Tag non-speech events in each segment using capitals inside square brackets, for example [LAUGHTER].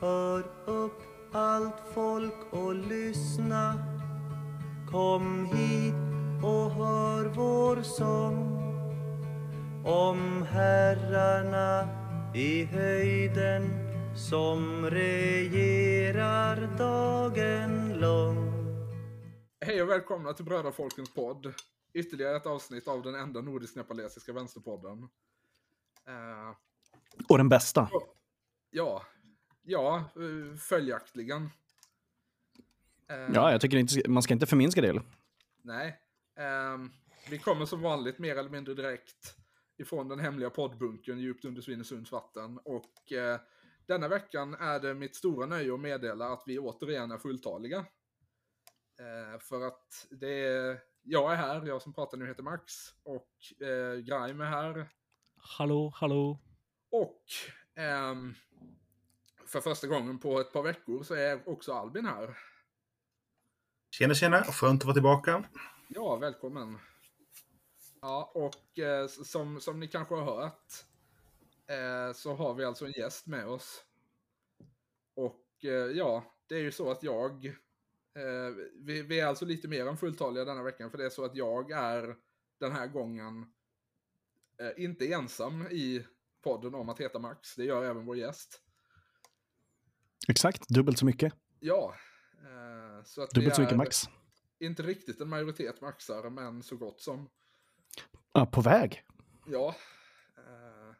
Hör upp allt folk och lyssna Kom hit och hör vår sång om herrarna i höjden som regerar dagen lång Hej och välkomna till Brödrafolkens podd. Ytterligare ett avsnitt av den enda nordisk-nepalesiska vänsterpodden. Eh, Och den bästa. ja, ja, eh, följaktligen. Eh, Ja, jag tycker inte, man ska inte förminska det. Nej. Ehm, vi kommer som vanligt mer eller mindre direkt ifrån den hemliga poddbunkern djupt under Svinesunds vatten. Och eh, denna veckan är det mitt stora nöje att meddela att vi återigen är fulltaliga. För att det är, jag är här, jag som pratar nu heter Max. Och eh, Grime är här. Hallå, hallå. Och ehm, för första gången på ett par veckor så är också Albin här. Tjena, tjena. Skönt att vara tillbaka. Ja, välkommen. Ja, och eh, som, som ni kanske har hört eh, så har vi alltså en gäst med oss. Och eh, ja, det är ju så att jag, eh, vi, vi är alltså lite mer än fulltaliga denna veckan för det är så att jag är den här gången eh, inte ensam i podden om att heta Max. Det gör även vår gäst. Exakt, dubbelt så mycket. Ja. Eh, så att Dubbelt så mycket max. Inte riktigt en majoritet maxare, men så gott som. Ja, på väg. Ja. Eh,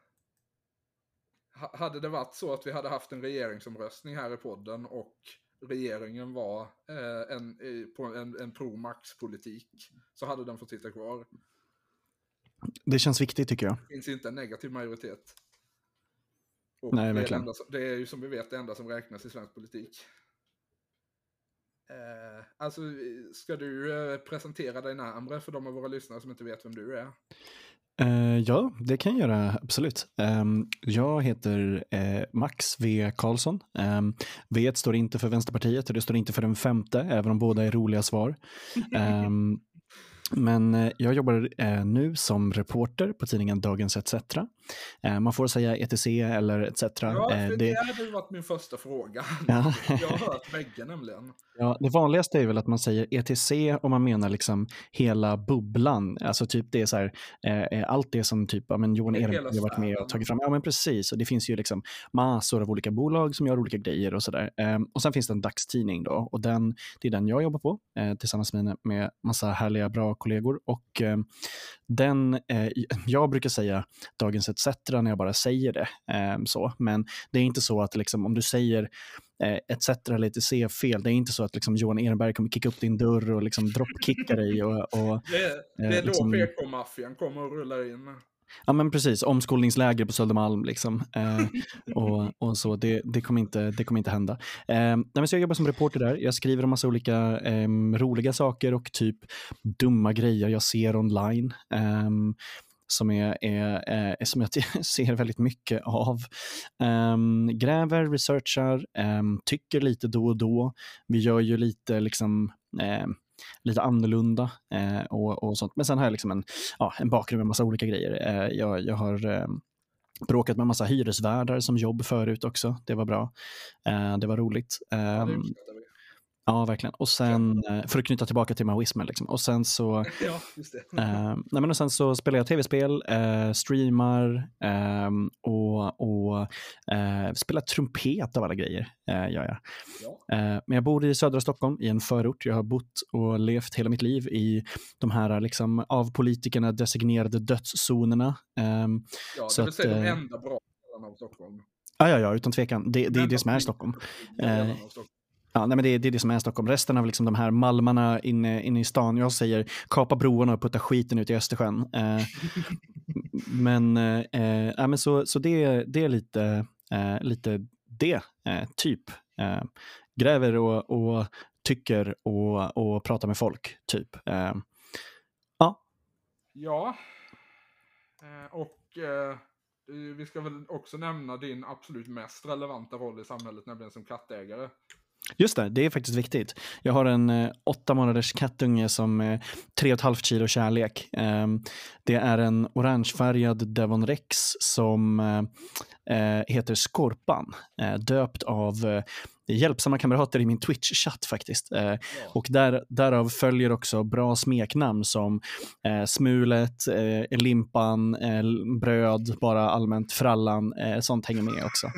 ha- hade det varit så att vi hade haft en regeringsomröstning här i podden och regeringen var eh, en, på en, en pro-max-politik så hade den fått sitta kvar. Det känns viktigt tycker jag. Det finns inte en negativ majoritet. Och Nej, det är, det, enda, som- det är ju som vi vet det enda som räknas i svensk politik. Eh, alltså, ska du eh, presentera dig närmare för de av våra lyssnare som inte vet vem du är? Eh, ja, det kan jag göra, absolut. Ehm, jag heter eh, Max V. Karlsson. Um, v står inte för Vänsterpartiet och det står inte för den femte, även om båda är roliga svar. [LAUGHS] Ehm, men eh, jag jobbar nu som reporter på tidningen Dagens ETC. Eh, man får säga ETC eller ETC. Ja, Eh, för det det, hade varit min första fråga. [LAUGHS] Ja. Jag har hört bägge nämligen. Ja, det vanligaste är väl att man säger ETC om man menar liksom hela bubblan. Alltså typ det är så här, eh, allt det som typ, ja, men Johan Ehrenberg har varit med och tagit fram. Ja men precis, och det finns ju liksom massor av olika bolag som gör olika grejer och sådär. Eh, och sen finns det en dagstidning då och den, det är den jag jobbar på eh, tillsammans med, med massa härliga bra kollegor. Och eh, den, eh, [LAUGHS] jag brukar säga Dagens ETC när jag bara säger det. Eh, så. Men det är inte så att liksom, om du säger eh, etc. eller etc. fel. Det är inte så att liksom, Johan Ehrenberg kommer kicka upp din dörr och liksom dropkicka dig. Och, och, Det, [LAUGHS] det är Eh, då liksom- PK-maffian kommer och rullar in. ja, men precis. Omskolningsläger på Södermalm. Liksom. Eh, [LAUGHS] och, och så. Det, det, kommer inte, det kommer inte hända. Eh, nej, så jag jobbar som reporter där. Jag skriver om massa olika eh, roliga saker och typ dumma grejer jag ser online. Eh, som, är, är, är, som jag [LAUGHS] ser väldigt mycket av. Ehm, gräver, researchar, ehm, tycker lite då och då. Vi gör ju lite liksom ehm, lite annorlunda eh, och, och sånt. Men sen har jag liksom en, ja, en bakgrund med massa olika grejer. Eh, jag, jag har ehm, bråkat med massa hyresvärdar som jobb förut också. Det var bra. Eh, det var roligt. Ja, det. Ja, verkligen. Och sen, eh, för att knyta tillbaka till maoismen. Liksom. Och sen så [LAUGHS] Ja. Eh, nej men och sen så spelar jag tv-spel, eh, streamar ehm, och, och eh, spelar trumpet av alla grejer. Eh, gör jag. Ja. Eh, men jag bor i södra Stockholm i en förort. Jag har bott och levt hela mitt liv i de här liksom, av politikerna designerade dödszonerna. Ehm, Ja, Så det vill säga att, de eh, enda bra delarna av Stockholm. ja, ja, ja, utan tvekan. Det, det är det som är Stockholm. Ja, nej, men det, det är det som är Stockholm. Resten av liksom de här malmarna inne, inne i stan, jag säger kapa broarna och putta skiten ut i Östersjön. Eh, [LAUGHS] men eh, ja, men så, så det, det är lite, eh, lite det, eh, typ. Eh, gräver och, och tycker och, och pratar med folk, typ. Eh, Ja. Eh, och vi ska väl också nämna din absolut mest relevanta roll i samhället, nämligen som kattägare. Just det, det är faktiskt viktigt. Jag har en eh, åtta månaders kattunge som är tre och ett halvt kilo kärlek. Eh, det är en orangefärgad Devon Rex som eh, heter Skorpan, eh, döpt av eh, hjälpsamma kamrater i min Twitch-chatt faktiskt. Eh, och där, därav följer också bra smeknamn som eh, Smulet, eh, Limpan, eh, Bröd, bara allmänt Frallan. Eh, sånt hänger med också. [LAUGHS]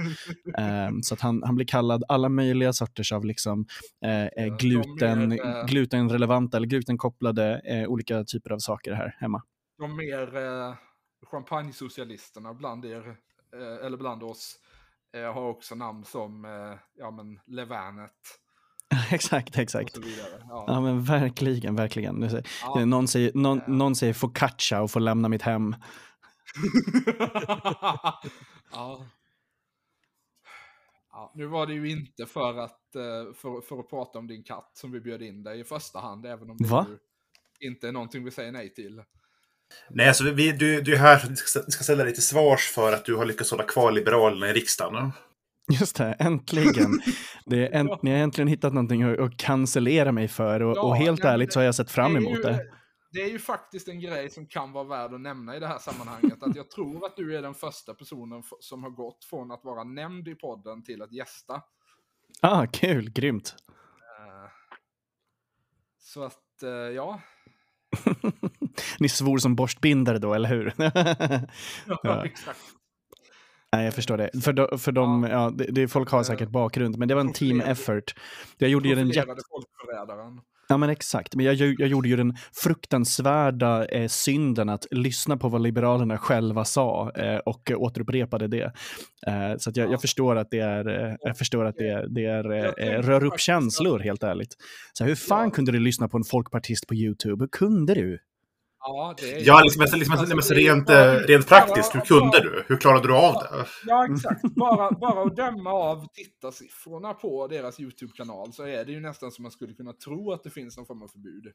Eh, så att han, han blir kallad alla möjliga sorters av liksom, eh, eh, gluten, eh, glutenrelevanta eller glutenkopplade eh, olika typer av saker här hemma. De mer eh, champagnesocialisterna bland er, eh, eller bland oss, eh, har också namn som eh, ja, men Levanet [LAUGHS] exakt, exakt. Ja. Ja men verkligen, verkligen. Ja. Någon säger, någon, Ja. någon säger focaccia och får lämna mitt hem. [LAUGHS] ja. Ja, nu var det ju inte för att, eh, för, för att prata om din katt som vi bjöd in dig i första hand, även om det Va? inte är någonting vi säger nej till. Nej, alltså vi, du, du är här för att ska, ska ställa dig till svars för att du har lyckats hålla kvar Liberalerna i riksdagen. Just det, äntligen. Det är änt, ni har äntligen hittat någonting att, att cancellera mig för och, Ja, och helt nej, ärligt så har jag sett fram emot ju, det. Det är ju faktiskt en grej som kan vara värd att nämna i det här sammanhanget. Att jag tror att du är den första personen som har gått från att vara nämnd i podden till att gästa. Ah, kul, grymt. Eh, Så att, eh, ja. [LAUGHS] Ni svor som borstbindare då, eller hur? Ja. exakt. Nej, jag förstår det. För, de, för de, ja, det, det, folk har säkert bakgrund, men det var en team effort. Jag gjorde ju den jätte... Ja, men exakt. Men jag, jag, gjorde ju den fruktansvärda eh, synden att lyssna på vad Liberalerna själva sa eh, och eh, återupprepade det. Eh, så jag, Ja. jag förstår att det är, eh, jag förstår att det, är, det är, eh, eh, rör upp känslor, helt ärligt. Så hur fan kunde du lyssna på en folkpartist på YouTube? Hur kunde du? Ja, det är ju- Ja, liksom, liksom, liksom, Alltså, liksom, det är rent, bara- eh, rent praktiskt, hur kunde bara- du? Hur klarade du av det? Ja, exakt. Bara, bara att döma av tittarsiffrorna på deras YouTube-kanal så är det ju nästan som man skulle kunna tro att det finns någon form av förbud.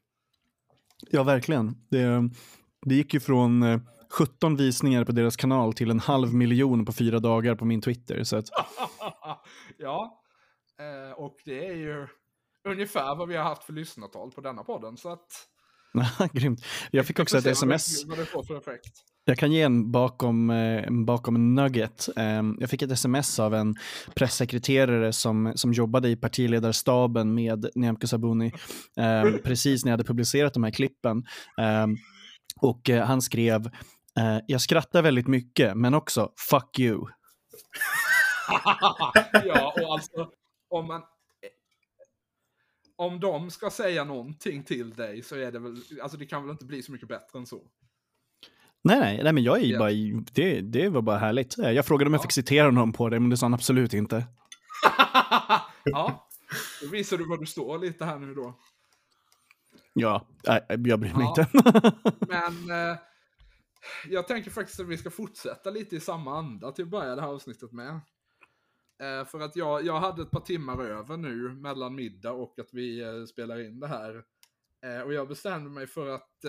Ja, verkligen. Det, det gick ju från eh, 17 visningar på deras kanal till en halv miljon på fyra dagar på min Twitter. Så att, [LAUGHS] ja, eh, och det är ju ungefär vad vi har haft för lyssnartal på denna podden. Så att [LAUGHS] grymt. Jag fick också ett sms. Jag kan ge en bakom, eh, en bakom nugget. Eh, jag fick ett sms av en pressekreterare som, som jobbade i partiledarstaben med Nyamko Sabuni eh, [LAUGHS] precis när jag hade publicerat de här klippen. Eh, och eh, han skrev, eh, jag skrattar väldigt mycket, men också fuck you. [LAUGHS] ja, och alltså om man... Om de ska säga någonting till dig så är det väl, alltså det kan väl inte bli så mycket bättre än så. Nej, nej, nej men jag är ju Ja. bara, det, det var bara härligt. Jag frågade om jag Ja. fick citera honom på det, men det sa han absolut inte. [LAUGHS] ja, då visar du var du står lite här nu då. Ja, nej, jag bryr mig Ja. inte. [LAUGHS] Men eh, jag tänker faktiskt att vi ska fortsätta lite i samma anda till att börja det här avsnittet med. Eh, för att jag, jag hade ett par timmar över nu mellan middag och att vi eh, spelar in det här. Eh, och jag bestämde mig för att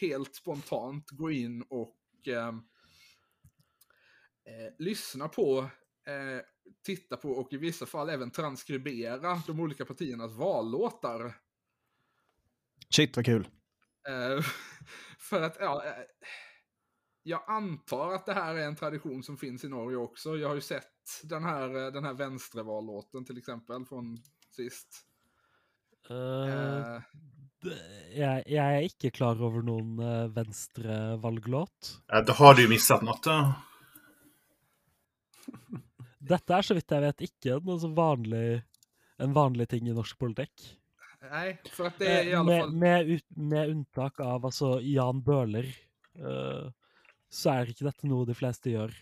helt spontant gå in och ehm, eh, lyssna på, titta på och i vissa fall även transkribera de olika partiernas vallåtar. Shit vad kul. [LAUGHS] För att, ja, jag antar att det här är en tradition som finns i Norge också. Jag har ju sett den här, eh, den här vänstervallåten till exempel från sist. Eh, det- jeg, jeg er ikke klar over noen uh, venstrevalglåt. Ja, då har du ju missat något. ja. [LAUGHS] Dette er så vidt jeg vet noe så vanlig, en vanlig ting i norsk politikk. nej, för att det är i alla med, fall... med, ut, med unntak av altså, Jan Bøhler, eh, så er ikke dette noe de fleste gjør.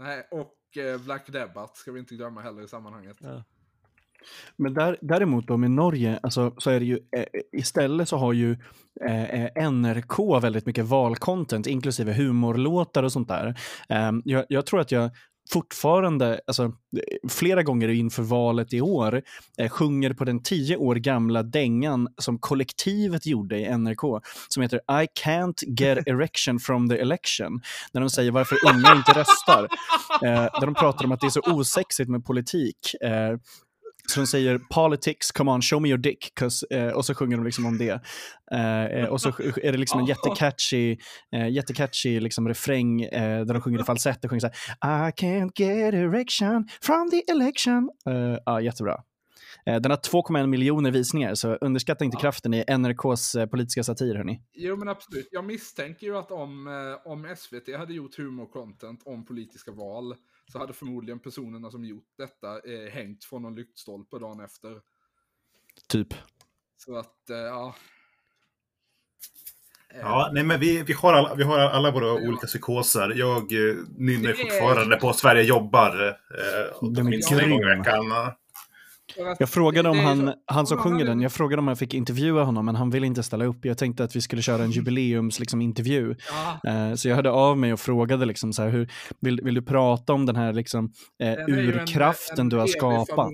Nej, och eh, Black Debbath ska vi inte glömma heller i sammanhanget. Ja. Men där, däremot då med Norge, alltså, så är det ju eh, istället så har ju eh, eh, NRK väldigt mycket valcontent, inklusive humorlåtar och sånt där. Eh, jag, jag tror att jag fortfarande, alltså flera gånger inför valet i år, eh, sjunger på den tio år gamla dängan som kollektivet gjorde i NRK, som heter I can't get [LAUGHS] erection from the election, när de säger varför unga inte röstar. Eh, där de pratar om att det är så osexigt med politik. Eh, Så de säger “Politics, come on, show me your dick” eh, och så sjunger de liksom om det. Eh, eh, och så är det liksom en [LAUGHS] jättecatchy, eh, jättecatchy liksom refräng eh, där de sjunger i falsett och sjunger så här “I can't get erection from the election”. Eh, ja, jättebra. Eh, Den har 2,1 miljoner visningar, så underskatta inte Ja. kraften i NRKs politiska satir, hörni. Jo men absolut. Jag misstänker ju att om, om SVT hade gjort humor-content om politiska val så hade förmodligen personerna som gjort detta eh, hängt från någon lyktstolpe dagen efter. Typ. Så att, eh, ja. Eh, Ja, nej, men vi, vi, har alla, vi har alla våra Ja. olika psykoser. Jag eh, nynnar är- fortfarande på Sverige jobbar. Eh, minst en gång i veckan. Jag frågade om han, han som om sjunger den, jag frågade om jag fick intervjua honom, men han ville inte ställa upp. Jag tänkte att vi skulle köra en [LAUGHS] jubileums liksom. Ja, Eh, Så jag hörde av mig och frågade liksom så här, hur, vill, vill du prata om den här liksom, eh, den ju en- urkraften en du har skapat?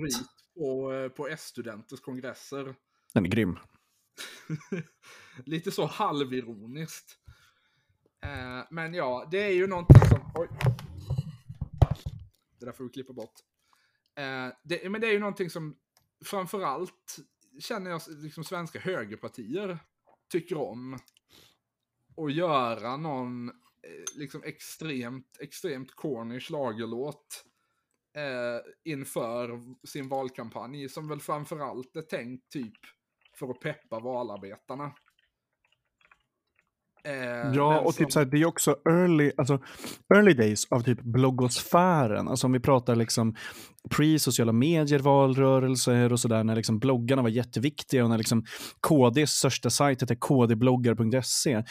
På, eh, på S-studenters kongresser. Den är grym. [LAUGHS] Lite så halvironiskt. Eh, men ja, det är ju någonting som... Oj. Det där får vi klippa bort. Eh, det, men det är ju någonting som framförallt känner jag liksom svenska högerpartier tycker om. Att göra någon eh, liksom extremt, extremt corny schlagerlåt eh, inför sin valkampanj som väl framförallt är tänkt typ för att peppa valarbetarna. Eh, Ja, och typ som- så här, det är också early, alltså, early days av typ bloggosfären. Alltså om vi pratar liksom pre-sociala medier, valrörelser och sådär, när liksom bloggarna var jätteviktiga och när liksom KDs största sajt hette kdbloggar.se.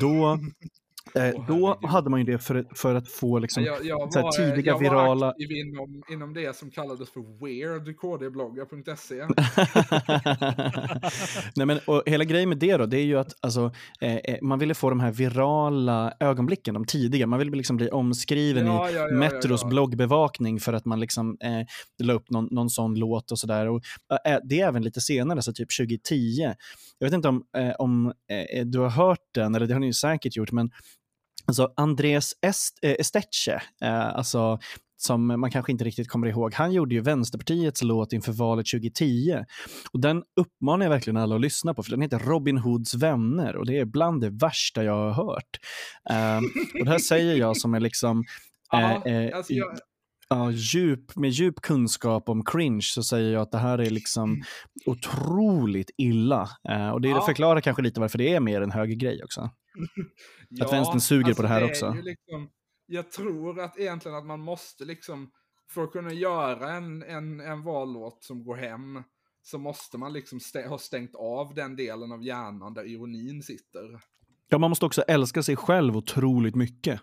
Då, [LAUGHS] eh, då hade man ju det för, för att få liksom, jag, jag var, tidiga jag var virala- aktiv inom, inom det som kallades för weird kdbloggar.se. [LAUGHS] [LAUGHS] Nej, men, och hela grejen med det då, det är ju att alltså, eh, eh, man ville få de här virala ögonblicken, de tidiga. Man ville liksom bli omskriven Ja, i ja, ja, Metros bloggbevakning för att man liksom, eh, la upp någon, någon sån låt och sådär. Eh, det är även lite senare, så typ 2010. Jag vet inte om, eh, om eh, du har hört den, eller det har ni säkert gjort, men alltså Andres Est, eh, Esteche, eh, alltså som man kanske inte riktigt kommer ihåg. Han gjorde ju Vänsterpartiets låt inför valet 2010. Och den uppmanar jag verkligen alla att lyssna på, för den heter Robin Hoods vänner och det är bland det värsta jag har hört. Ehm, och det här säger jag som är liksom Ja, eh, eh, alltså jag, ja, djup, med djup kunskap om cringe så säger jag att det här är liksom otroligt illa. Eh, och det Ja. förklarar kanske lite varför det är mer en höger grej också. [LAUGHS] ja, vänstern suger på det här är också. Liksom, jag tror att egentligen att man måste liksom, för att kunna göra en, en, en vallåt som går hem, så måste man liksom stä- ha stängt av den delen av hjärnan där ironin sitter. Ja, man måste också älska sig själv otroligt mycket.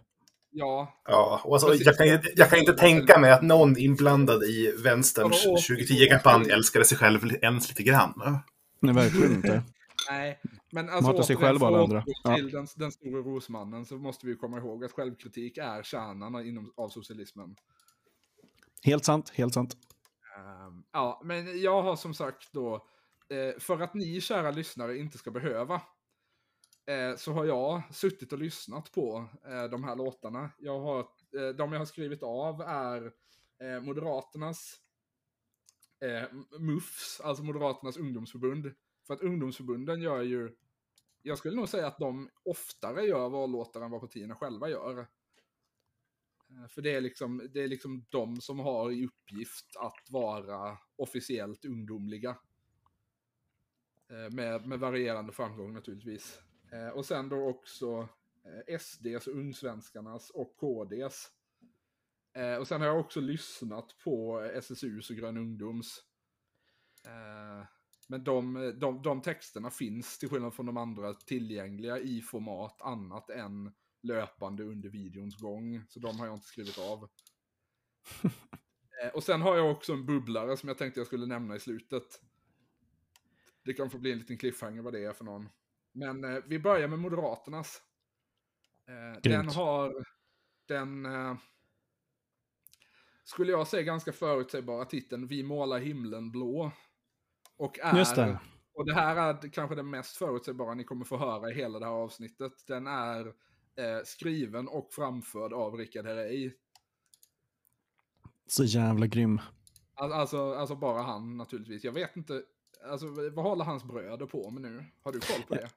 Ja, Ja, och alltså, jag, kan, inte- jag kan inte tänka mig att någon inblandad i vänsterns Ja, och- 2010-kampanj älskade sig själv ens lite grann. Nej, verkligen inte. nej. Men alltså, sig själv alla andra. återgå Ja. till den, den stora rosmannen så måste vi komma ihåg att självkritik är kärnan inom, av socialismen. Helt sant, helt sant. Ehm, ja, men jag har som sagt då, eh, för att ni kära lyssnare inte ska behöva, eh, så har jag suttit och lyssnat på eh, de här låtarna. Jag har, eh, de jag har skrivit av är eh, Moderaternas eh, MUFs, alltså Moderaternas ungdomsförbund. För att ungdomsförbunden gör ju, jag skulle nog säga att de oftare gör vallåtar än vad partierna själva gör. Eh, för det är, liksom, det är liksom de som har i uppgift att vara officiellt ungdomliga. Eh, med, med varierande framgång naturligtvis. Eh, Och sen då också eh, SDs, alltså Ungsvenskarnas och KDs. Eh, Och sen har jag också lyssnat på eh, SSUs och Grön Ungdoms. Eh, Men de, de, de texterna finns till skillnad från de andra tillgängliga i format annat än löpande under videons gång. Så de har jag inte skrivit av. Eh, och sen har jag också en bubblare som jag tänkte jag skulle nämna i slutet. Det kan få bli en liten cliffhanger vad det är för någon. Men eh, vi börjar med Moderaternas. Eh, den har den, eh, skulle jag säga, ganska förutsägbara titeln Vi målar himlen blå. Och är, Just det. och det här är kanske det mest förutsägbara ni kommer få höra i hela det här avsnittet. Den är eh, skriven och framförd av Rickard Herrey. Så jävla grym. Al- Alltså, alltså bara han naturligtvis. Jag vet inte, alltså vad håller hans bröder på med nu? Har du koll på det?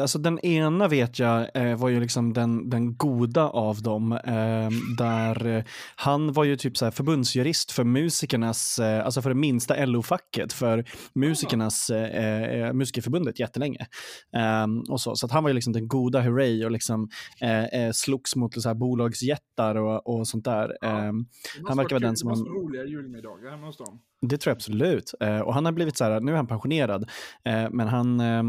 Alltså den ena vet jag eh, var ju liksom den, den goda av dem. Eh, där eh, han var ju typ så förbundsjurist för musikernas, eh, alltså för det minsta LO-facket för musikernas, eh, eh, musikerförbundet jättelänge. Ehm, och så, så han var ju liksom den goda hurray och liksom eh, eh, slogs mot så här bolagsjättar och, och sånt där. Ja. Ehm, Han verkar vara den som Det måste roliga julmiddagar hemma hos dem. det tror jag absolut. Och han har blivit så här, nu är han pensionerad, men han eh, eh,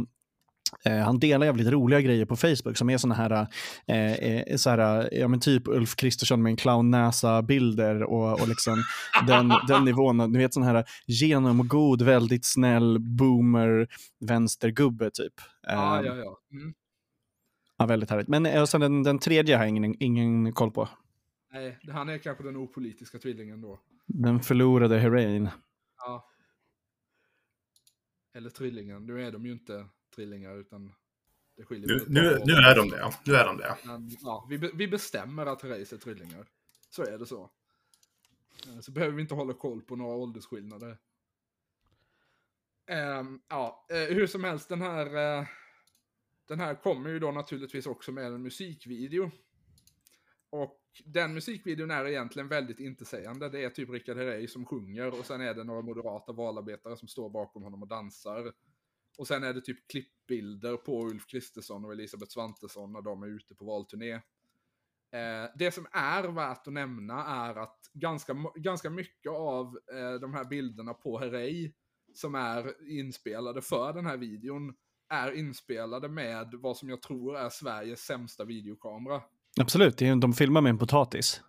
han delar jävligt roliga grejer på Facebook som är såna här, eh, eh, så här ja, men typ Ulf Kristersson med en clownnäsa-bilder och, och liksom den, [LAUGHS] den nivån. Du vet sån här genomgod, väldigt snäll boomer vänstergubbe typ. Eh, Ja, ja, ja. Mm. ja, väldigt härligt. Men eh, och sen den, den tredje har jag ingen, ingen koll på. Nej, han är kanske den opolitiska tvillingen då. Den förlorade heroin. Ja. Eller trillingen. Nu är de ju inte trillingar utan det skiljer Nu, nu, nu är de det. Nu är de det. Men, ja, vi, vi bestämmer att Therese är trillingar. Så är det så. Eh, Så behöver vi inte hålla koll på några åldersskillnader. Ehm, ja, eh, hur som helst, den här, eh, den här kommer ju då naturligtvis också med en musikvideo. Och den musikvideon är egentligen väldigt intetsägande. Det är typ Richard Herrey som sjunger och sen är det några moderata valarbetare som står bakom honom och dansar. Och sen är det typ klippbilder på Ulf Kristersson och Elisabeth Svantesson när de är ute på valturné. Eh, det som är värt att nämna är att ganska, ganska mycket av eh, de här bilderna på Herrey som är inspelade för den här videon är inspelade med vad som jag tror är Sveriges sämsta videokamera. Absolut, de filmar med en potatis.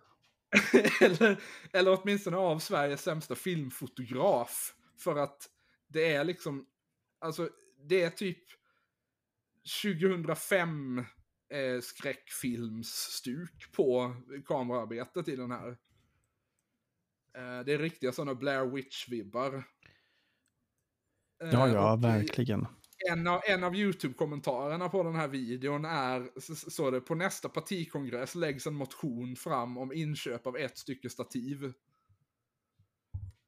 [LAUGHS] eller, eller åtminstone av Sveriges sämsta filmfotograf. För att det är liksom, alltså det är typ 2005 eh, skräckfilmsstuk på kameraarbetet i den här. Eh, det är riktiga sådana Blair Witch-vibbar. Eh, Ja, ja, och verkligen. en av, en av YouTube-kommentarerna på den här videon är, s- så det, på nästa partikongress läggs en motion fram om inköp av ett stycke stativ.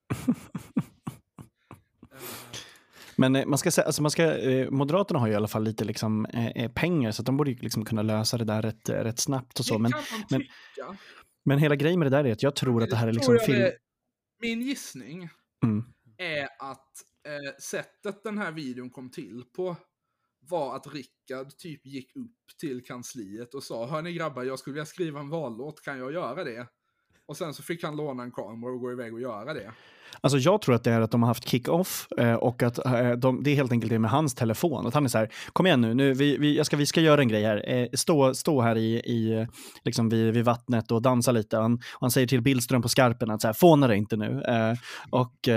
[LAUGHS] Men eh, man ska säga, alltså man ska, eh, Moderaterna har ju i alla fall lite liksom, eh, pengar så att de borde ju liksom kunna lösa det där rätt, rätt snabbt och så. Men, men- men hela grejen med det där är att jag tror att det här är liksom film... det- Min gissning Mm. är att eh, sättet den här videon kom till på var att Rickard typ gick upp till kansliet och sa Hörni grabbar, jag skulle vilja skriva en vallåt, kan jag göra det? Och sen så fick han låna en kamera och gå iväg och göra det. Alltså jag tror att det är att de har haft kick-off eh, och att eh, de, det är helt enkelt det med hans telefon. Att han är så här, kom igen nu, nu vi, vi, jag ska, vi ska göra en grej här. Eh, stå, stå här i, i, liksom vid, vid vattnet och dansa lite. Han, han säger till Billström på skarpen att så här, fåna dig inte nu. Och,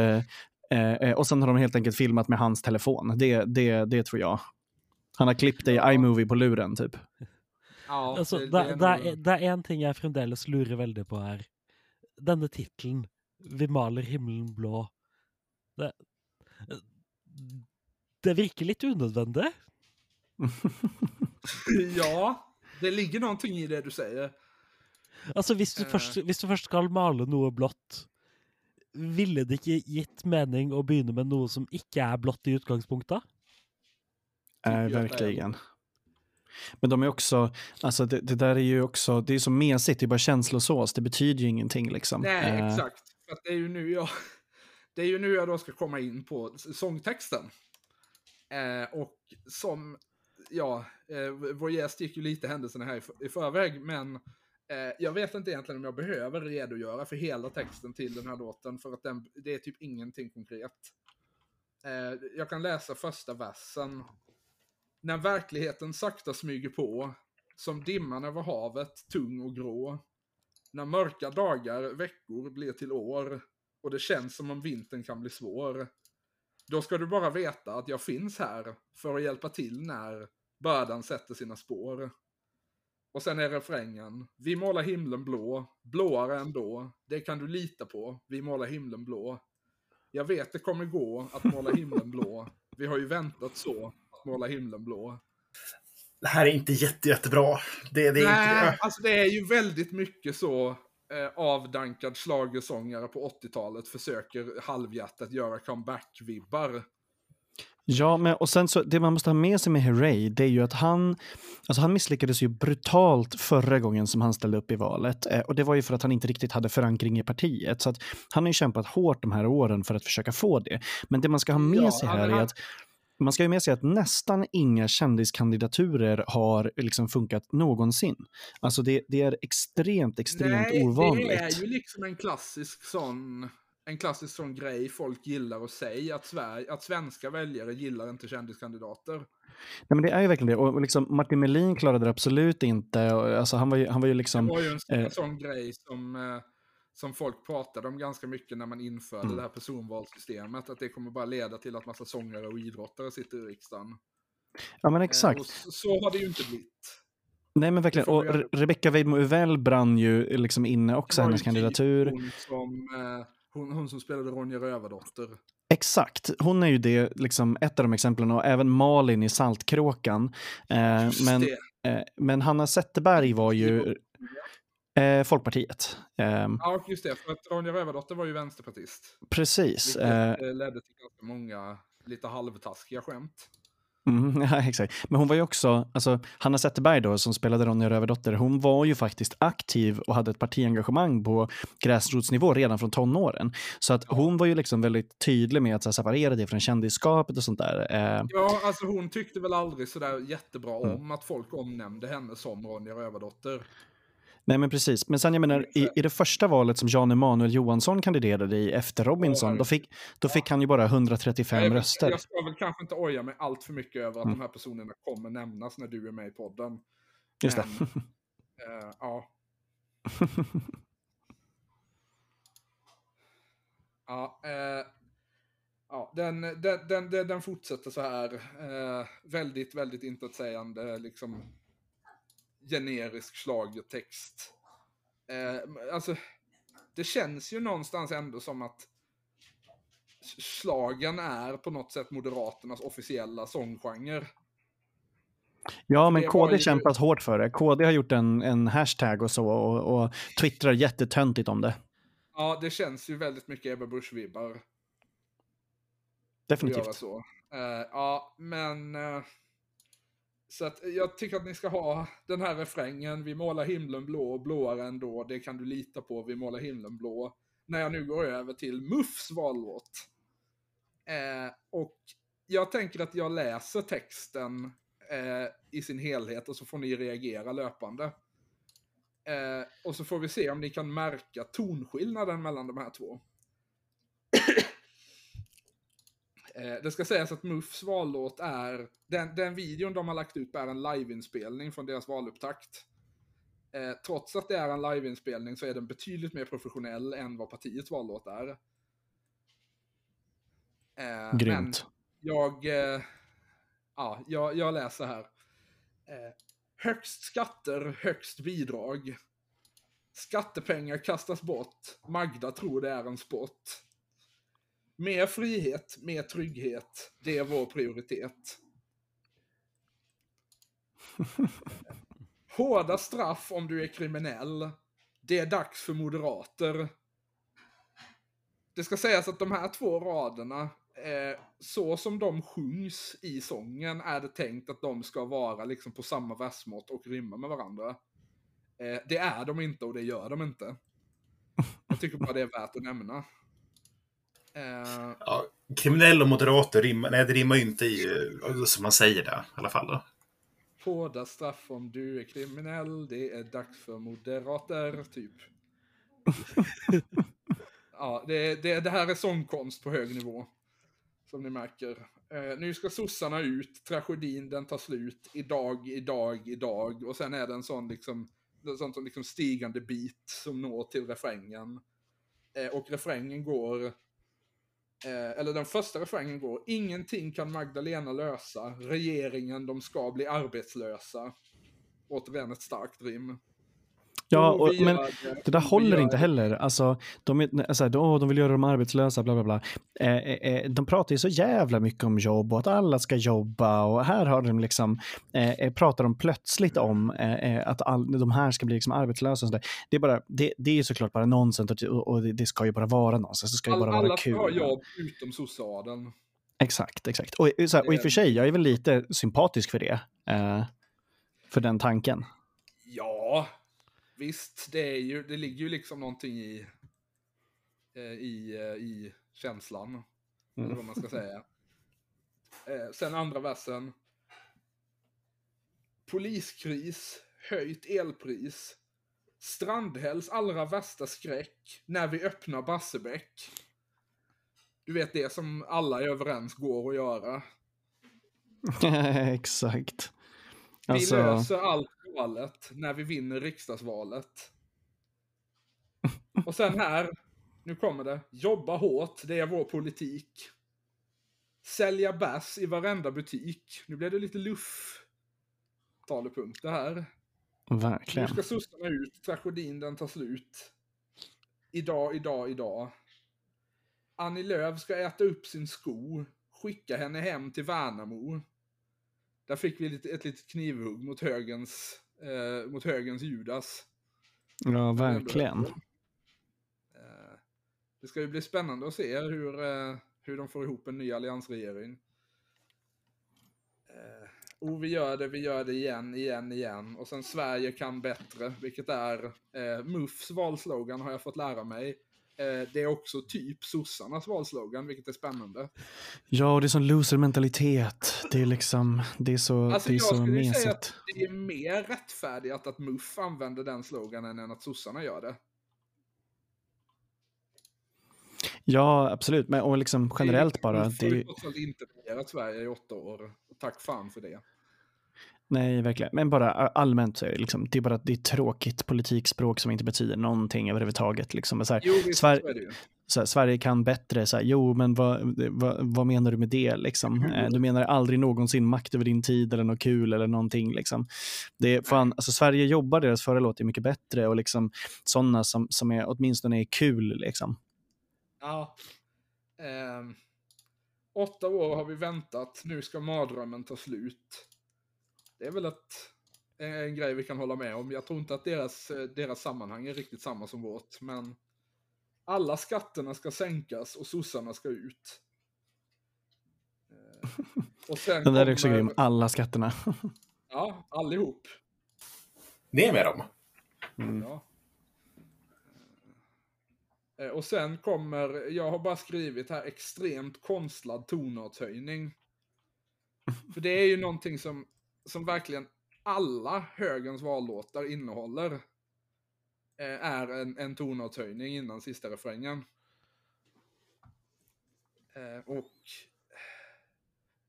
och sen har de helt enkelt filmat med hans telefon. Det, det, det tror jag. Han har klippt det i iMovie på luren typ. Ja, Altså, det, det, det det, är det er en ting jeg fremdeles lurer veldig på her. Denne tittelen, 'Vi maler himmelen blå', det, det virker litt unødvendig. [LAUGHS] ja, det ligger någonting i det du säger. Altså, hvis du, Eh. først, hvis du først skal male noe blått, ville det ikke gitt mening å begynne med noe som ikke er blått i utgangspunktet? Eh, är. verkligen. Men de är också, alltså det, det där är ju också, det är så mesigt, det är bara känslosås, det betyder ju ingenting liksom. Nej, Eh, exakt. För det är ju nu jag, [LAUGHS] det är ju nu jag då ska komma in på sångtexten. Eh, och som, ja, eh, vår gäst gick ju lite händelserna här i, i förväg, men eh, jag vet inte egentligen om jag behöver redogöra för hela texten till den här låten, för att den, det är typ ingenting konkret. Eh, jag kan läsa första versen. När verkligheten sakta smyger på, som dimman över havet, tung och grå. När mörka dagar, veckor blir till år och det känns som om vintern kan bli svår. Då ska du bara veta att jag finns här för att hjälpa till när bördan sätter sina spår. Och sen är refrängen. Vi målar himlen blå, blåare ändå. Det kan du lita på. Vi målar himlen blå. Jag vet det kommer gå att måla himlen blå. Vi har ju väntat så, att måla himlen blå. Det här är inte jätte, jättebra. Det, det är Nej, inte alltså det är ju väldigt mycket så. eh, avdankad schlagersångare på 80-talet försöker halvhjärtat göra comeback-vibbar. Ja, men och sen så det man måste ha med sig med Herrey, det är ju att han, alltså han misslyckades ju brutalt förra gången som han ställde upp i valet. Eh, och det var ju för att han inte riktigt hade förankring i partiet. Så att han har ju kämpat hårt de här åren för att försöka få det. Men det man ska ha med Ja, sig han- här är han- att man ska ha med sig att nästan inga kändiskandidaturer har liksom funkat någonsin. Alltså det, det är extremt, extremt Nej, ovanligt. det är ju liksom en klassisk sån, en klassisk sån grej folk gillar att säga, att, Sverige, att svenska väljare gillar inte kändiskandidater. Nej, men det är ju verkligen det. Och liksom Martin Melin klarade det absolut inte. Alltså, han, var ju, han var ju Det liksom... var ju en, sån- eh, sån grej som, eh, som folk pratade om ganska mycket när man införde Mm. det här personvalssystemet, att det kommer bara leda till att massa sångare och idrottare sitter i riksdagen. Ja, men Eh, exakt. och så, har det ju inte blivit. Nej, men verkligen. Och Re-. Rebecca Weidmo Uvell brann ju liksom inne också, hennes kandidatur. Hon som, eh, hon, hon som spelade Ronja Rövardotter. Exakt. Hon är ju det, liksom, ett av de exemplen. Och även Malin i Saltkråkan. Eh, men, eh, men Hanna Zetterberg var ju eh, Folkpartiet. Eh, Ja, just det. För att Ronja Rövardotter var ju vänsterpartist. precis. Vilket Eh, eh, ledde till ganska många lite halvtaskiga skämt. Mm, [LAUGHS] ja, exakt. Men hon var ju också, alltså Hanna Zetterberg då som spelade Ronja Rövardotter, hon var ju faktiskt aktiv och hade ett partiengagemang på gräsrotsnivå redan från tonåren. Så att hon var ju liksom väldigt tydlig med att här, separera det från kändisskapet och sånt där. Eh, Ja, alltså hon tyckte väl aldrig sådär jättebra Mm. om att folk omnämnde henne som Ronja Rövardotter. Nej men precis, men sen jag menar i, i det första valet som Jan Emanuel Johansson kandiderade i efter Robinson, då fick, då fick han ju bara 135 jag, röster. jag ska väl kanske inte oja mig allt för mycket över att Mm. de här personerna kommer nämnas när du är med i podden. Just det. Men, [LAUGHS] eh, ja. Ja, eh, ja den, den, den, den, den fortsätter så här. Eh, väldigt, väldigt intetsägande, liksom generisk schlagertext. Eh, alltså, det känns ju någonstans ändå som att slagen är på något sätt Moderaternas officiella sånggenre. Ja, men KD ju- kämpat hårt för det. KD har gjort en, en hashtag och så och, och twittrar jättetöntigt om det. Ja, det känns ju väldigt mycket Ebba Busch-vibbar. att göra Definitivt. så. Eh, ja, men... eh, så att jag tycker att ni ska ha den här refrängen. Vi målar himlen blå blåare ändå. Det kan du lita på. Vi målar himlen blå. När jag nu går över till Muffs vallåt. Eh, och jag tänker att jag läser texten eh, i sin helhet och så får ni reagera löpande. Eh, och så får vi se om ni kan märka tonskillnaden mellan de här två. Eh, det ska sägas att Muffs vallåt är, den, den videon de har lagt ut är en liveinspelning från deras valupptakt. Eh, trots att det är en liveinspelning så är den betydligt mer professionell än vad partiets vallåt är. Eh, Grymt. Jag, eh, ja, jag, jag läser här. Eh, högst skatter, högst bidrag. Skattepengar kastas bort. Magda tror det är en sport. Mer frihet, mer trygghet. Det är vår prioritet. [LAUGHS] Hårda straff om du är kriminell. Det är dags för moderater. Det ska sägas att de här två raderna, eh, så som de sjungs i sången, är det tänkt att de ska vara liksom på samma versmått och rimma med varandra. Eh, det är de inte och det gör de inte. Jag tycker bara det är värt att nämna. Eh, Ja, kriminell och moderater rimmar, nej, det rimmar ju inte i, eh, som man säger det i alla fall. Då. Hårda straff om du är kriminell, det är dags för moderater, typ. [LAUGHS] ja, det, det, det här är sångkonst på hög nivå. Som ni märker. Eh, nu ska sossarna ut, tragedin den tar slut, idag, idag, idag. Och sen är det en sån liksom, en sån som liksom stigande bit som når till refrängen. Eh, och refrängen går, eh, eller den första refrängen går, ingenting kan Magdalena lösa, regeringen de ska bli arbetslösa. Återigen ett starkt rim. Ja, Och men det där håller inte heller. Alltså, de, är, alltså, de, åh, de vill göra dem arbetslösa, bla bla bla. Eh, eh, de pratar ju så jävla mycket om jobb och att alla ska jobba och här har de liksom, eh, eh, pratar de plötsligt om eh, eh, att all, de här ska bli liksom arbetslösa. Och. Det, är bara, det, det är såklart bara nonsens och, och det, det ska ju bara vara nonsens. Det ska ju bara vara alla ska kul. ha jobb utom sosseadeln. Exakt, exakt. Och, så här, och i och för sig, jag är väl lite sympatisk för det. Eh, för den tanken. Ja, visst. Det, är ju, det ligger ju liksom någonting i, eh, i, eh, i känslan. Eller vad man ska säga. Eh, sen andra versen. Poliskris, höjt elpris. Strandhälls allra värsta skräck när vi öppnar Barsebäck. Du vet det som alla är överens går att göra. [LAUGHS] exakt. Vi Alltså, löser allt galet när vi vinner riksdagsvalet. Och sen här, nu kommer det. Jobba hårt, det är vår politik. Sälja bärs i varenda butik. Nu blev det lite luff. Talepunkter här. Nu verkligen. ska sossarna ut, tragedin den tar slut. Idag, idag, idag. Annie Lööf ska äta upp sin sko. Skicka henne hem till Värnamo. Där fick vi ett litet knivhugg mot högens, eh, mot högens Judas. Ja, verkligen. Eh, det ska ju bli spännande att se hur, eh, hur de får ihop en ny alliansregering. Eh, och vi gör det, vi gör det igen, igen, igen. Och sen Sverige kan bättre, vilket är eh, MUFs valslogan har jag fått lära mig. Eh, det är också typ sossarnas valslogan, vilket är spännande. Ja, och det är sån loser-mentalitet. Det är liksom, det är så, Alltså det är jag så skulle ju säga att mesigt. det är mer rättfärdigt att MUF använder den sloganen än att sossarna gör det. Ja, absolut. Men och liksom generellt bara. Ju Det, trots allt inte regerat Sverige i åtta år. Tack fan för det. Nej, verkligen. Men bara allmänt så är det liksom, det är bara det är tråkigt politikspråk som inte betyder någonting överhuvudtaget. Liksom. Så här, Jo, visst, Sver- så här, Sverige kan bättre. Så här, jo, men vad, vad, vad menar du med det? Liksom? Eh, Du menar aldrig någonsin makt över din tid eller något kul eller någonting. Liksom. Det är fan, alltså, Sverige jobbar, deras förra låt är mycket bättre och liksom, sådana som, som är, åtminstone är kul. Liksom. Ja. Ehm, åtta år har vi väntat, nu ska mardrömmen ta slut. Det är väl ett, en, en grej vi kan hålla med om. Jag tror inte att deras, eh, deras sammanhang är riktigt samma som vårt, men alla skatterna ska sänkas och sossarna ska ut. Eh, och sen [LAUGHS] Den där är också grym. Alla skatterna. [LAUGHS] Ja, allihop. Ner med dem. Ja. Eh, Och sen kommer, jag har bara skrivit här, extremt konstlad tonartshöjning. [LAUGHS] För det är ju någonting som, som verkligen alla högerns vallåtar innehåller. eh, Är en, en tonartshöjning innan sista refrängen. Eh, Och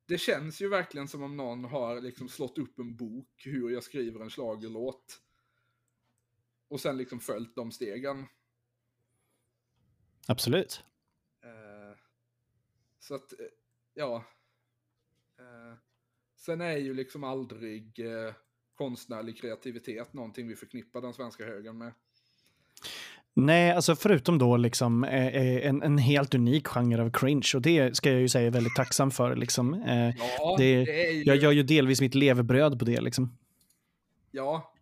det känns ju verkligen som om någon har liksom slått upp en bok hur jag skriver en schlagerlåt. Och sen liksom följt de stegen. Absolut. Eh, så att, eh, ja. Sen är ju liksom aldrig eh, konstnärlig kreativitet någonting vi förknippar den svenska högern med. Nej, alltså förutom då liksom eh, eh, en, en helt unik genre av cringe och det ska jag ju säga är väldigt tacksam för. Liksom. Eh, Ja, det, det ju... jag gör ju delvis mitt levebröd på det. Liksom. Ja.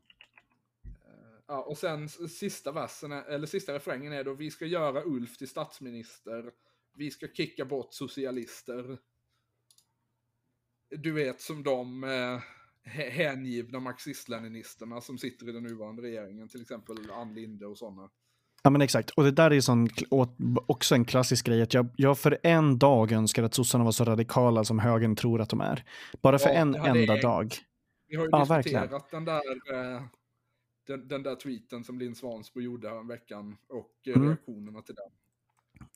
Ja. Och sen sista versen, eller sisa refrängen är då vi ska göra Ulf till statsminister. Vi ska kicka bort socialister. Du vet som de eh, hä- hängivna marxist-leninisterna som sitter i den nuvarande regeringen, till exempel Ann Linde och sådana. Ja, men exakt. Och det där är sån, också en klassisk grej. Att jag, jag för en dag önskar att sossarna var så radikala som högern tror att de är. Bara för Ja, en enda jag- dag. Vi har ju Ja, diskuterat verkligen. den där, eh, den, den där tweeten som Linn Svansbo gjorde här veckan och eh, Mm. reaktionerna till den.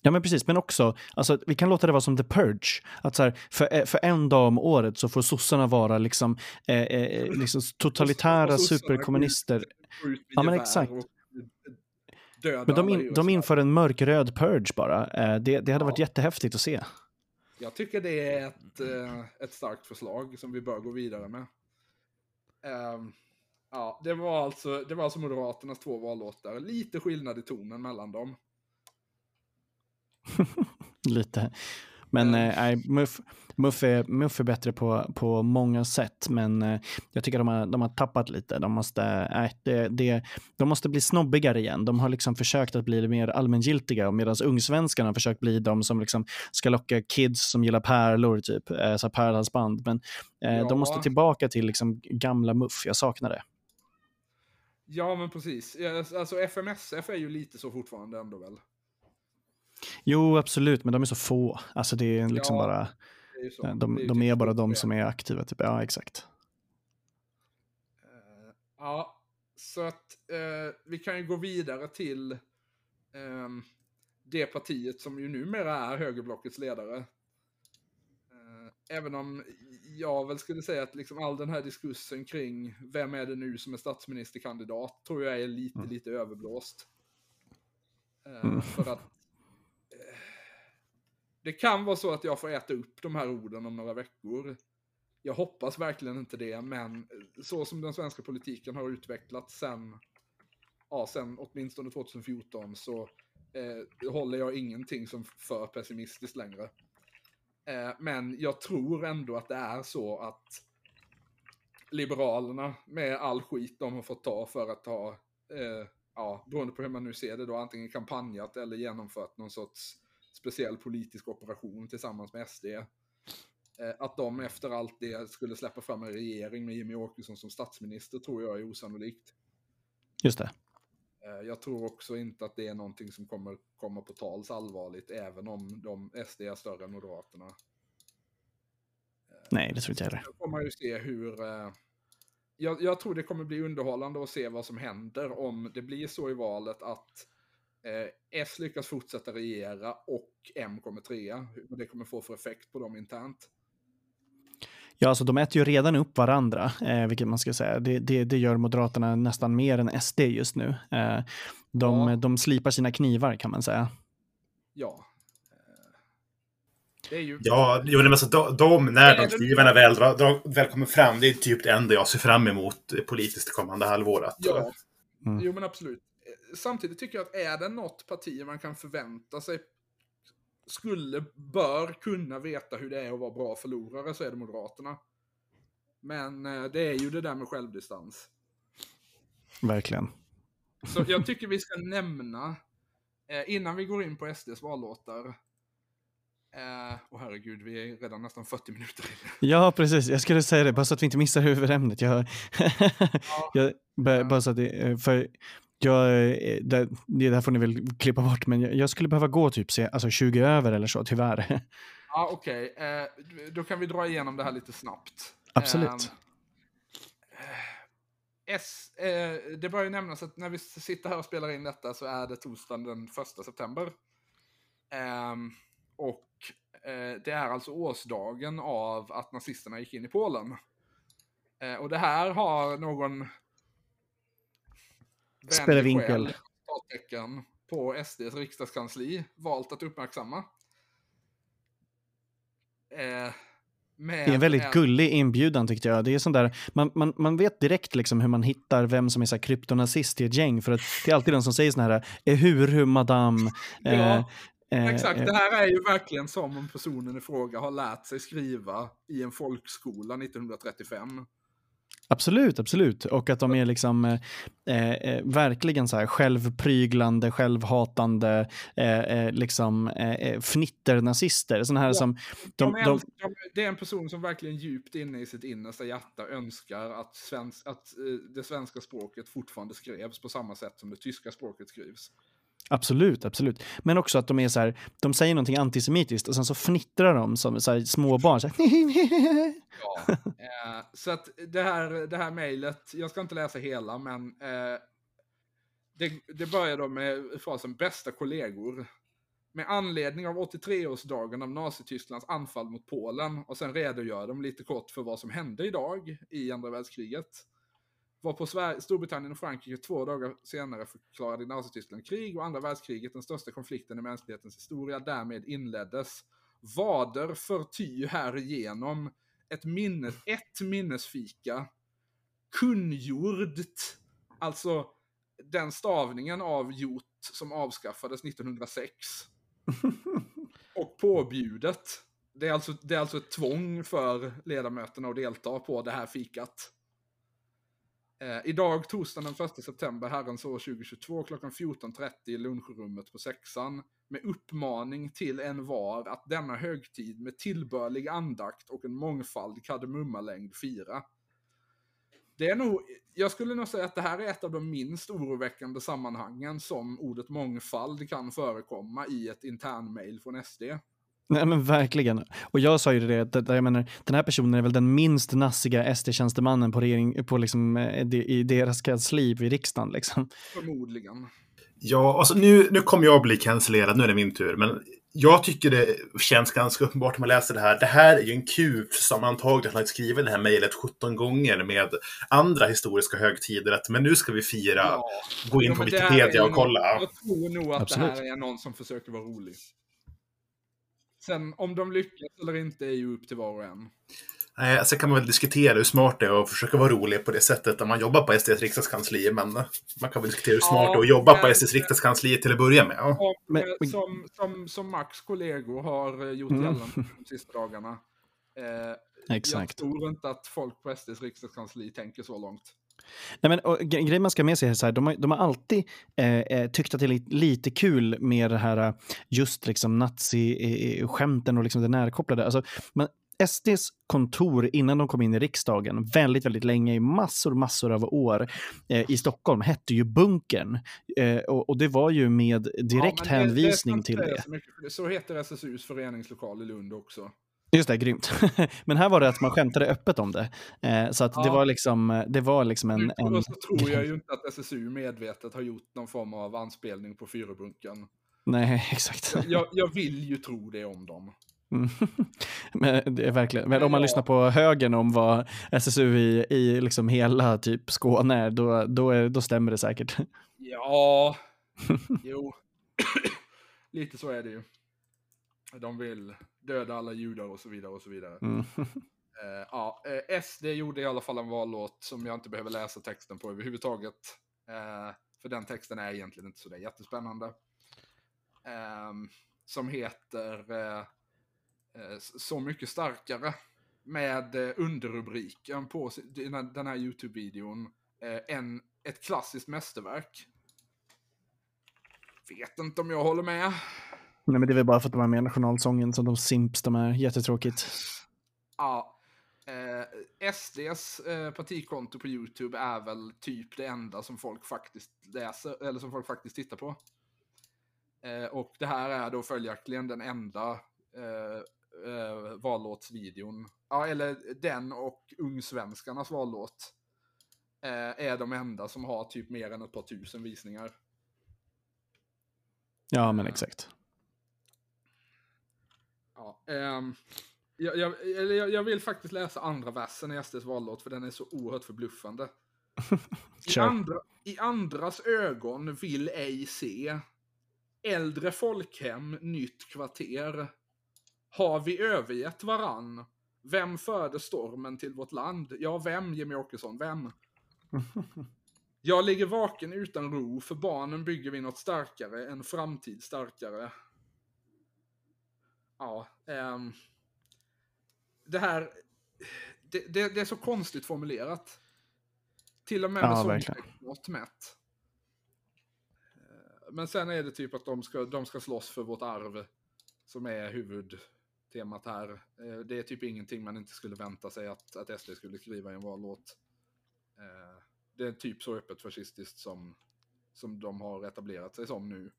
Ja, men precis. Men också, alltså, vi kan låta det vara som The Purge. Att så här, för, eh, för en dag om året så får sossarna vara liksom, eh, eh, liksom [LAUGHS] totalitära superkommunister. Ja, men exakt. Men de, in, de inför en mörkröd purge bara. Eh, det, det hade Ja. varit jättehäftigt att se. Jag tycker det är ett, eh, ett starkt förslag som vi bör gå vidare med. Ehm, Ja, det var alltså, det var alltså Moderaternas två vallåtar. Lite skillnad i tonen mellan dem. [LAUGHS] Lite. Men Mm. eh, nej, Muff, Muff, är, Muff är bättre på, på många sätt, men eh, jag tycker de har, de har tappat lite. De måste, nej, det, det, de måste bli snobbigare igen. De har liksom försökt att bli mer allmängiltiga, medan ungsvenskarna har försökt bli de som liksom ska locka kids som gillar pärlor, typ, eh, så pärlhalsband. Men eh, Ja. de måste tillbaka till liksom gamla Muff. Jag saknar det. Ja, men precis. Alltså FMSF är ju lite så fortfarande ändå väl. Jo, absolut, men de är så få. Alltså det är liksom Ja, bara, är så. de, de, de typ är bara de som är aktiva. Typ. Ja, exakt. Eh, Ja, så att eh, vi kan ju gå vidare till ehm, det partiet som ju numera är högerblockets ledare. Eh, även om jag väl skulle säga att liksom all den här diskursen kring vem är det nu som är statsministerkandidat tror jag är lite, Mm. lite överblåst. Eh, Mm. För att eh, det kan vara så att jag får äta upp de här orden om några veckor. Jag hoppas verkligen inte det, men så som den svenska politiken har utvecklats sen, ja, sen åtminstone 2014 så eh, håller jag ingenting som för pessimistiskt längre. Eh, men jag tror ändå att det är så att Liberalerna med all skit de har fått ta för att ha, eh, ja, beroende på hur man nu ser det då, antingen kampanjat eller genomfört någon sorts speciell politisk operation tillsammans med SD. Eh, Att de efter allt det skulle släppa fram en regering med Jimmy Åkesson som statsminister tror jag är osannolikt. Just det. Eh, Jag tror också inte att det är någonting som kommer komma på tals allvarligt, även om de SD är större än Moderaterna. Nej, det tror inte jag heller. Då får man ju se hur... Eh, jag, jag tror det kommer bli underhållande att se vad som händer om det blir så i valet att eh, S lyckas fortsätta regera och M kommer trea. Vad det kommer få för effekt på dem internt. Ja, alltså de äter ju redan upp varandra, eh, vilket man ska säga. Det, det, det gör Moderaterna nästan mer än SD just nu. Eh, de, Ja. de slipar sina knivar kan man säga. Ja. Eh, Det är ju... Ja, jo, men alltså, de, de, när de skrivarna väl, väl kommer fram, det är typ det enda jag ser fram emot eh, politiskt det kommande halvåret. Ja, Mm. jo men absolut. Samtidigt tycker jag att är det något parti man kan förvänta sig skulle, bör kunna veta hur det är att vara bra förlorare så är det Moderaterna. Men eh, det är ju det där med självdistans. Verkligen. Så jag [LAUGHS] tycker vi ska nämna, eh, innan vi går in på SDs vallåtar, eh, och herregud, vi är redan nästan 40 minuter inne. Ja, precis. Jag skulle säga det, bara så att vi inte missar huvudämnet. Jag, [LAUGHS] jag, bara, bara så att det, eh, för jag, eh, det, det där får ni väl klippa bort, men jag, jag skulle behöva gå typ se, alltså 20 över eller så, tyvärr. [LAUGHS] Ja, okej. Eh, då kan vi dra igenom det här lite snabbt. Absolut. Eh, S, eh, det bör ju nämnas att när vi sitter här och spelar in detta så är det torsdagen den 1 september. Ehm, och eh, det är alltså årsdagen av att nazisterna gick in i Polen. Eh, och det här har någon Spelar vänlig vinkel. själ, citattecken, på SDs riksdagskansli valt att uppmärksamma. Eh, Det är en väldigt en- gullig inbjudan tyckte jag. Det är sån där, man, man, man vet direkt liksom hur man hittar vem som är så kryptonazist i ett gäng. För att det är alltid de som säger såna här, ehuru madame. [LAUGHS] Ja, eh, eh, Exakt, eh, det här är ju verkligen som om personen i fråga har lärt sig skriva i en folkskola 1935. Absolut, absolut. Och att de är liksom eh, eh, verkligen så här självpryglande, självhatande, eh, eh, liksom eh, eh, fnitternazister. Såna här Ja, som... De, De, de, det är en person som verkligen djupt inne i sitt innersta hjärta önskar att, svensk, att eh, det svenska språket fortfarande skrevs på samma sätt som det tyska språket skrivs absolut, absolut. Men också att de är så här, de säger någonting antisemitiskt och sen så fnittrar de som så här, småbarn. Så här, [LAUGHS] Ja. eh, så att det här, det här mejlet, jag ska inte läsa hela, men eh, det, det börjar då med frasen bästa kollegor. Med anledning av 83-årsdagen av Nazitysklands anfall mot Polen och sen redogör de lite kort för vad som hände idag i andra världskriget. Varpå Sverige, Storbritannien och Frankrike två dagar senare förklarade Nazityskland krig och andra världskriget den största konflikten i mänsklighetens historia därmed inleddes. Vader förty härigenom ett, minnes, ett minnesfika kungjort, alltså den stavningen av gjort som avskaffades 1906. [LAUGHS] och påbjudet. Det är, alltså, det är alltså ett tvång för ledamöterna att delta på det här fikat. Eh, idag, torsdagen den 1 september, herrans år 2022, klockan 14.30 i lunchrummet på sexan, med uppmaning till en var att denna högtid med tillbörlig andakt och en mångfald kardemummalängd fira. Det är nog, jag skulle nog säga att det här är ett av de minst oroväckande sammanhangen som ordet mångfald kan förekomma i ett internmail från SD. Nej men verkligen. Och jag sa ju det, att jag menar, den här personen är väl den minst nassiga SD-tjänstemannen på, regering, på liksom, eh, i deras kansli vid riksdagen. Liksom. Förmodligen. Ja, alltså nu, nu kommer jag bli cancellerad, nu är det min tur. Men jag tycker det känns ganska uppenbart när man läser det här. Det här är ju en kuf som antagligen har skrivit det här mejlet 17 gånger med andra historiska högtider. Att, men nu ska vi fira, Ja. gå in Ja, på Wikipedia och kolla. Jag tror nog att Absolut. det här är någon som försöker vara rolig. Sen om de lyckas eller inte är ju upp till var och en. Nej, sen kan man väl diskutera hur smart det är att försöka vara rolig på det sättet när man jobbar på SDs riksdagskansli. Men man kan väl diskutera hur smart Ja, det är att jobba på men- SDs riksdagskansli till att börja med. Ja. Och, Men- eh, som, som, som Max kollegor har eh, gjort Mm. gällande de sista dagarna. Eh, Jag Exakt. tror inte att folk på SDs riksdagskansli tänker så långt. Nej, men, och, gre- grejen man ska med sig är så här, de har, de har alltid eh, eh, tyckt att det är lite, lite kul med det här eh, just liksom nazi-skämten och liksom det närkopplade. Alltså, men SDs kontor innan de kom in i riksdagen, väldigt, väldigt länge, i massor, massor av år eh, i Stockholm, hette ju Bunkern. Eh, och, och det var ju med direkt Ja, det- hänvisning det till det. Så, mycket, så heter SSUs föreningslokal i Lund också. Just det, grymt. [LAUGHS] Men här var det att man skämtade öppet om det. Eh, så att det Ja. var liksom, det var liksom en... En... och så tror jag ju inte att SSU medvetet har gjort någon form av anspelning på Fyrebunken. Nej, [LAUGHS] exakt. Jag, jag vill ju tro det om dem. Mm. [LAUGHS] Men det är verkligen, men om man Ja. lyssnar på högern om vad SSU i, i liksom hela typ Skåne är, då, då, är, då stämmer det säkert. Ja, jo. Lite så är det ju. De vill döda alla judar och så vidare och så vidare. Mm. [LAUGHS] Eh, ja, eh, SD gjorde i alla fall en vallåt som jag inte behöver läsa texten på överhuvudtaget. Eh, för den texten är egentligen inte så där jättespännande. Ehm, som heter Så mycket starkare. Med underrubriken på den här, YouTube-videon. En, ett klassiskt mästerverk. Vet inte om jag håller med. Nej, men det är väl bara för att de är med i nationalsången som de simps de är. Jättetråkigt. Ja. Eh, SDs eh, partikonto på YouTube är väl typ det enda som folk faktiskt läser, eller som folk faktiskt tittar på. Eh, och det här är då följaktligen den enda eh, eh, vallåtsvideon. Ja, eller den och Ungsvenskarnas vallåt. Eh, är de enda som har typ mer än ett par tusen visningar. Ja, men exakt. Ja, ehm, jag, jag, jag, jag vill faktiskt läsa andra versen i SDs vallåt för den är så oerhört förbluffande. [LAUGHS] I, andra, I andras ögon vill ej se Äldre folkhem, nytt kvarter Har vi övergett varann? Vem förde stormen till vårt land? Ja, vem, Jimmy Åkesson, vem? [LAUGHS] Jag ligger vaken utan ro, för barnen bygger vi något starkare, en framtid starkare. Ja, ehm, det här, det, det, det är så konstigt formulerat. Till och med Ja, med sånt verkligen. mått mätt. Eh, Men sen är det typ att de ska, de ska slåss för vårt arv, som är huvudtemat här. Eh, Det är typ ingenting man inte skulle vänta sig att, att SD skulle skriva i en vallåt. Eh, Det är typ så öppet fascistiskt som, som de har etablerat sig som nu.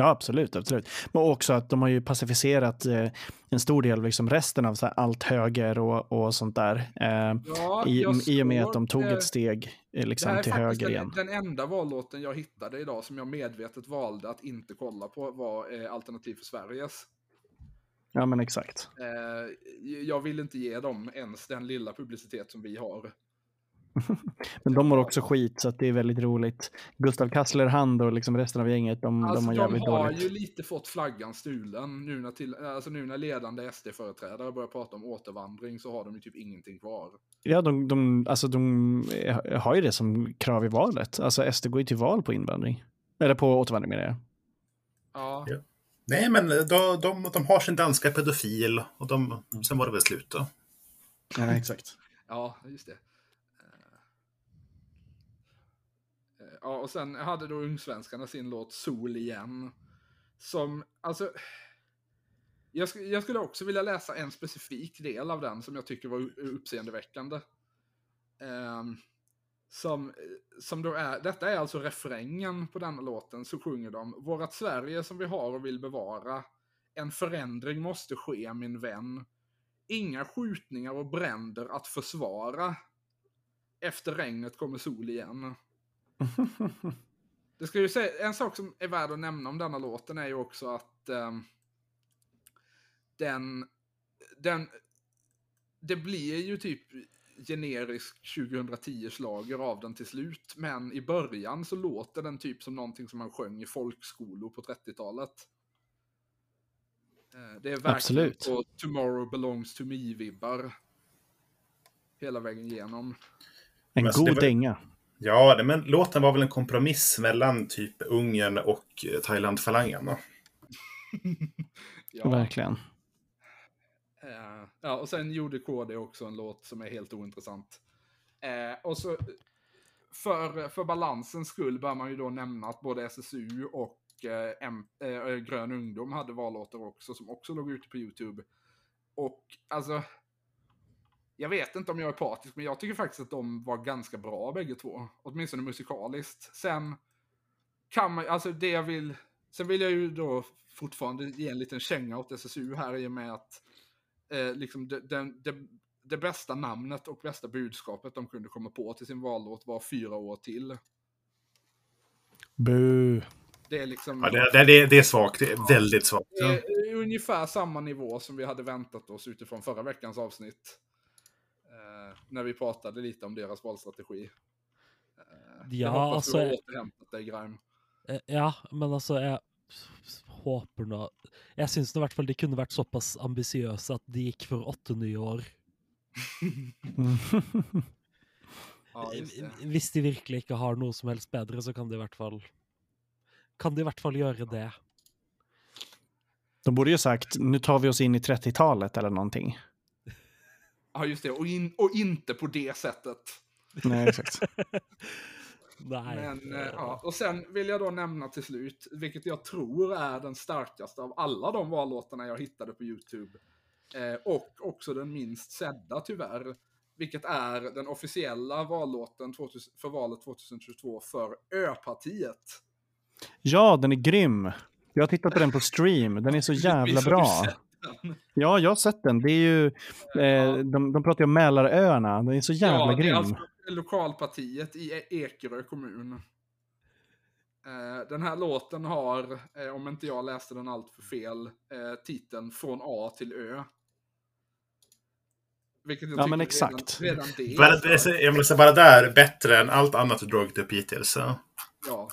Ja, absolut. absolut. Men också att de har ju pacificerat eh, en stor del, liksom resten av så här, allt höger och, och sånt där. Eh, Ja, i, I och med att de tog eh, ett steg eh, liksom, till höger den, igen. den enda vallåten jag hittade idag som jag medvetet valde att inte kolla på var eh, Alternativ för Sveriges. Ja, men exakt. Eh, jag vill inte ge dem ens den lilla publicitet som vi har. [LAUGHS] Men de mår också skit så att det är väldigt roligt. Gustav Kasslerhand och liksom resten av gänget, de, Alltså, de har de jävligt har dåligt. ju lite fått flaggan stulen nu när, till, alltså nu när ledande SD-företrädare börjar prata om återvandring så har de ju typ ingenting kvar. Ja, de, de, alltså de har ju det som krav i valet. Alltså SD går ju till val på invandring. Eller på återvandring menar jag. Ja, Ja. Nej, men de, de, de har sin danska pedofil och de, sen var det väl slut då. Ja, exakt. ja just det. Ja, och sen hade då Ungsvenskarna sin låt Sol igen. Som, alltså... Jag, sk- jag skulle också vilja läsa en specifik del av den som jag tycker var uppseendeväckande. Um, som, som då är, detta är alltså refrängen på denna låten, så sjunger de Vårat Sverige som vi har och vill bevara. En förändring måste ske, min vän. Inga skjutningar och bränder att försvara. Efter regnet kommer sol igen. [LAUGHS] Det ska ju säga, en sak som är värd att nämna om denna låten är ju också att ehm, den, den, det blir ju typ generisk 2010-slager av den till slut, men i början så låter den typ som någonting som man sjöng i folkskolor på 30-talet. Eh, Det är verkligen Absolut. på Tomorrow belongs to me-vibbar. Hela vägen igenom. En alltså, god var- dänga. Ja, det- men låten var väl en kompromiss mellan typ Ungern och eh, Thailand-falangen. [LAUGHS] Ja. Verkligen. Eh, ja, och sen gjorde KD också en låt som är helt ointressant. Eh, och så för, för balansens skull bör man ju då nämna att både SSU och eh, M, eh, Grön Ungdom hade vallåtar också som också låg ute på YouTube. Och alltså, jag vet inte om jag är partisk, men jag tycker faktiskt att de var ganska bra bägge två. Åtminstone musikaliskt. Sen kan man, alltså det jag vill, sen vill jag ju då fortfarande ge en liten känga åt SSU här i och med att eh, liksom det, den, det, det bästa namnet och bästa budskapet de kunde komma på till sin vallåt var fyra år till. Bu. Det är liksom Ja, det, det, det, är svagt. Det är väldigt svagt. det är ungefär samma nivå som vi hade väntat oss utifrån förra veckans avsnitt. Eh, när vi pratade lite om deras valstrategi. Eh, jag Ja, hoppas alltså, du har återhämtat dig, Grime. Eh, Ja, men altså, jeg håper nå Jeg syns i hvert fall de kunne vært såpass ambisiøse at de gikk for åtte nye år. [LAUGHS] Ja. Hvis de virkelig ikke har noe som helst bedre, så kan de i hvert fall Kan de i hvert fall gjøre det. De borde ju sagt, nu tar vi oss in i 30-talet eller någonting. Ja, just det. Och, in, och inte på det sättet. Nej, exakt. [LAUGHS] Nei. Men, eh, ja. Och sen vill jag då nämna till slut, vilket jag tror är den starkaste av alla de vallåtarna jag hittade på YouTube. Eh, och också den minst sedda tyvärr. Vilket är den officiella vallåten 2000, för valet 2022 för Ö-partiet. Ja, den är grym. Jag har tittat på den på stream. Den är så [LAUGHS] jävla bra. Ja, jag har sett den. Det är ju, eh, de, de pratar ju om Mälaröarna. Den är så jävla ja, det är grym. alltså lokalpartiet i E- Ekerö kommun. Eh, Den här låten har, eh, om inte jag läste den allt för fel, eh, titeln Från A till Ö. Vilket jag Ja, men exakt. Redan, redan det. Bara, jag måste bara där bättre än allt annat du dragit upp hittills. Så. Ja.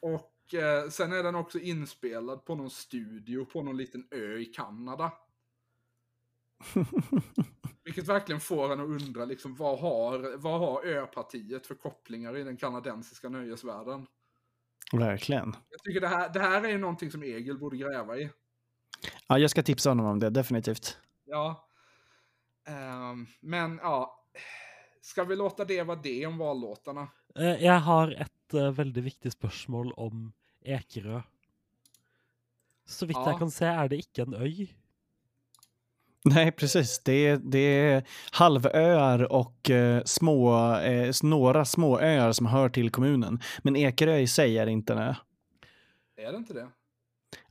Och eh, sen är den också inspelad på någon studio på någon liten ö i Kanada. [LAUGHS] Vilket verkligen får en att undra liksom, vad har, vad har Ö-partiet för kopplingar i den kanadensiska nöjesvärlden? Verkligen. Jag tycker det här, det här är ju någonting som Egil borde gräva i. Ja, jag ska tipsa honom om det, definitivt. Ja. Ehm, men ja, ska vi låta det vara det om vallåtarna? Eh, Jeg har et eh, veldig viktig spørsmål om Ekerø. Så vidt Ja. jeg kan se, er det ikke en øy. Nej, precis. Det är, det är halvöar och eh, små, eh, några små öar som hör till kommunen. Men Ekerö i sig är inte en ö. Är det inte det?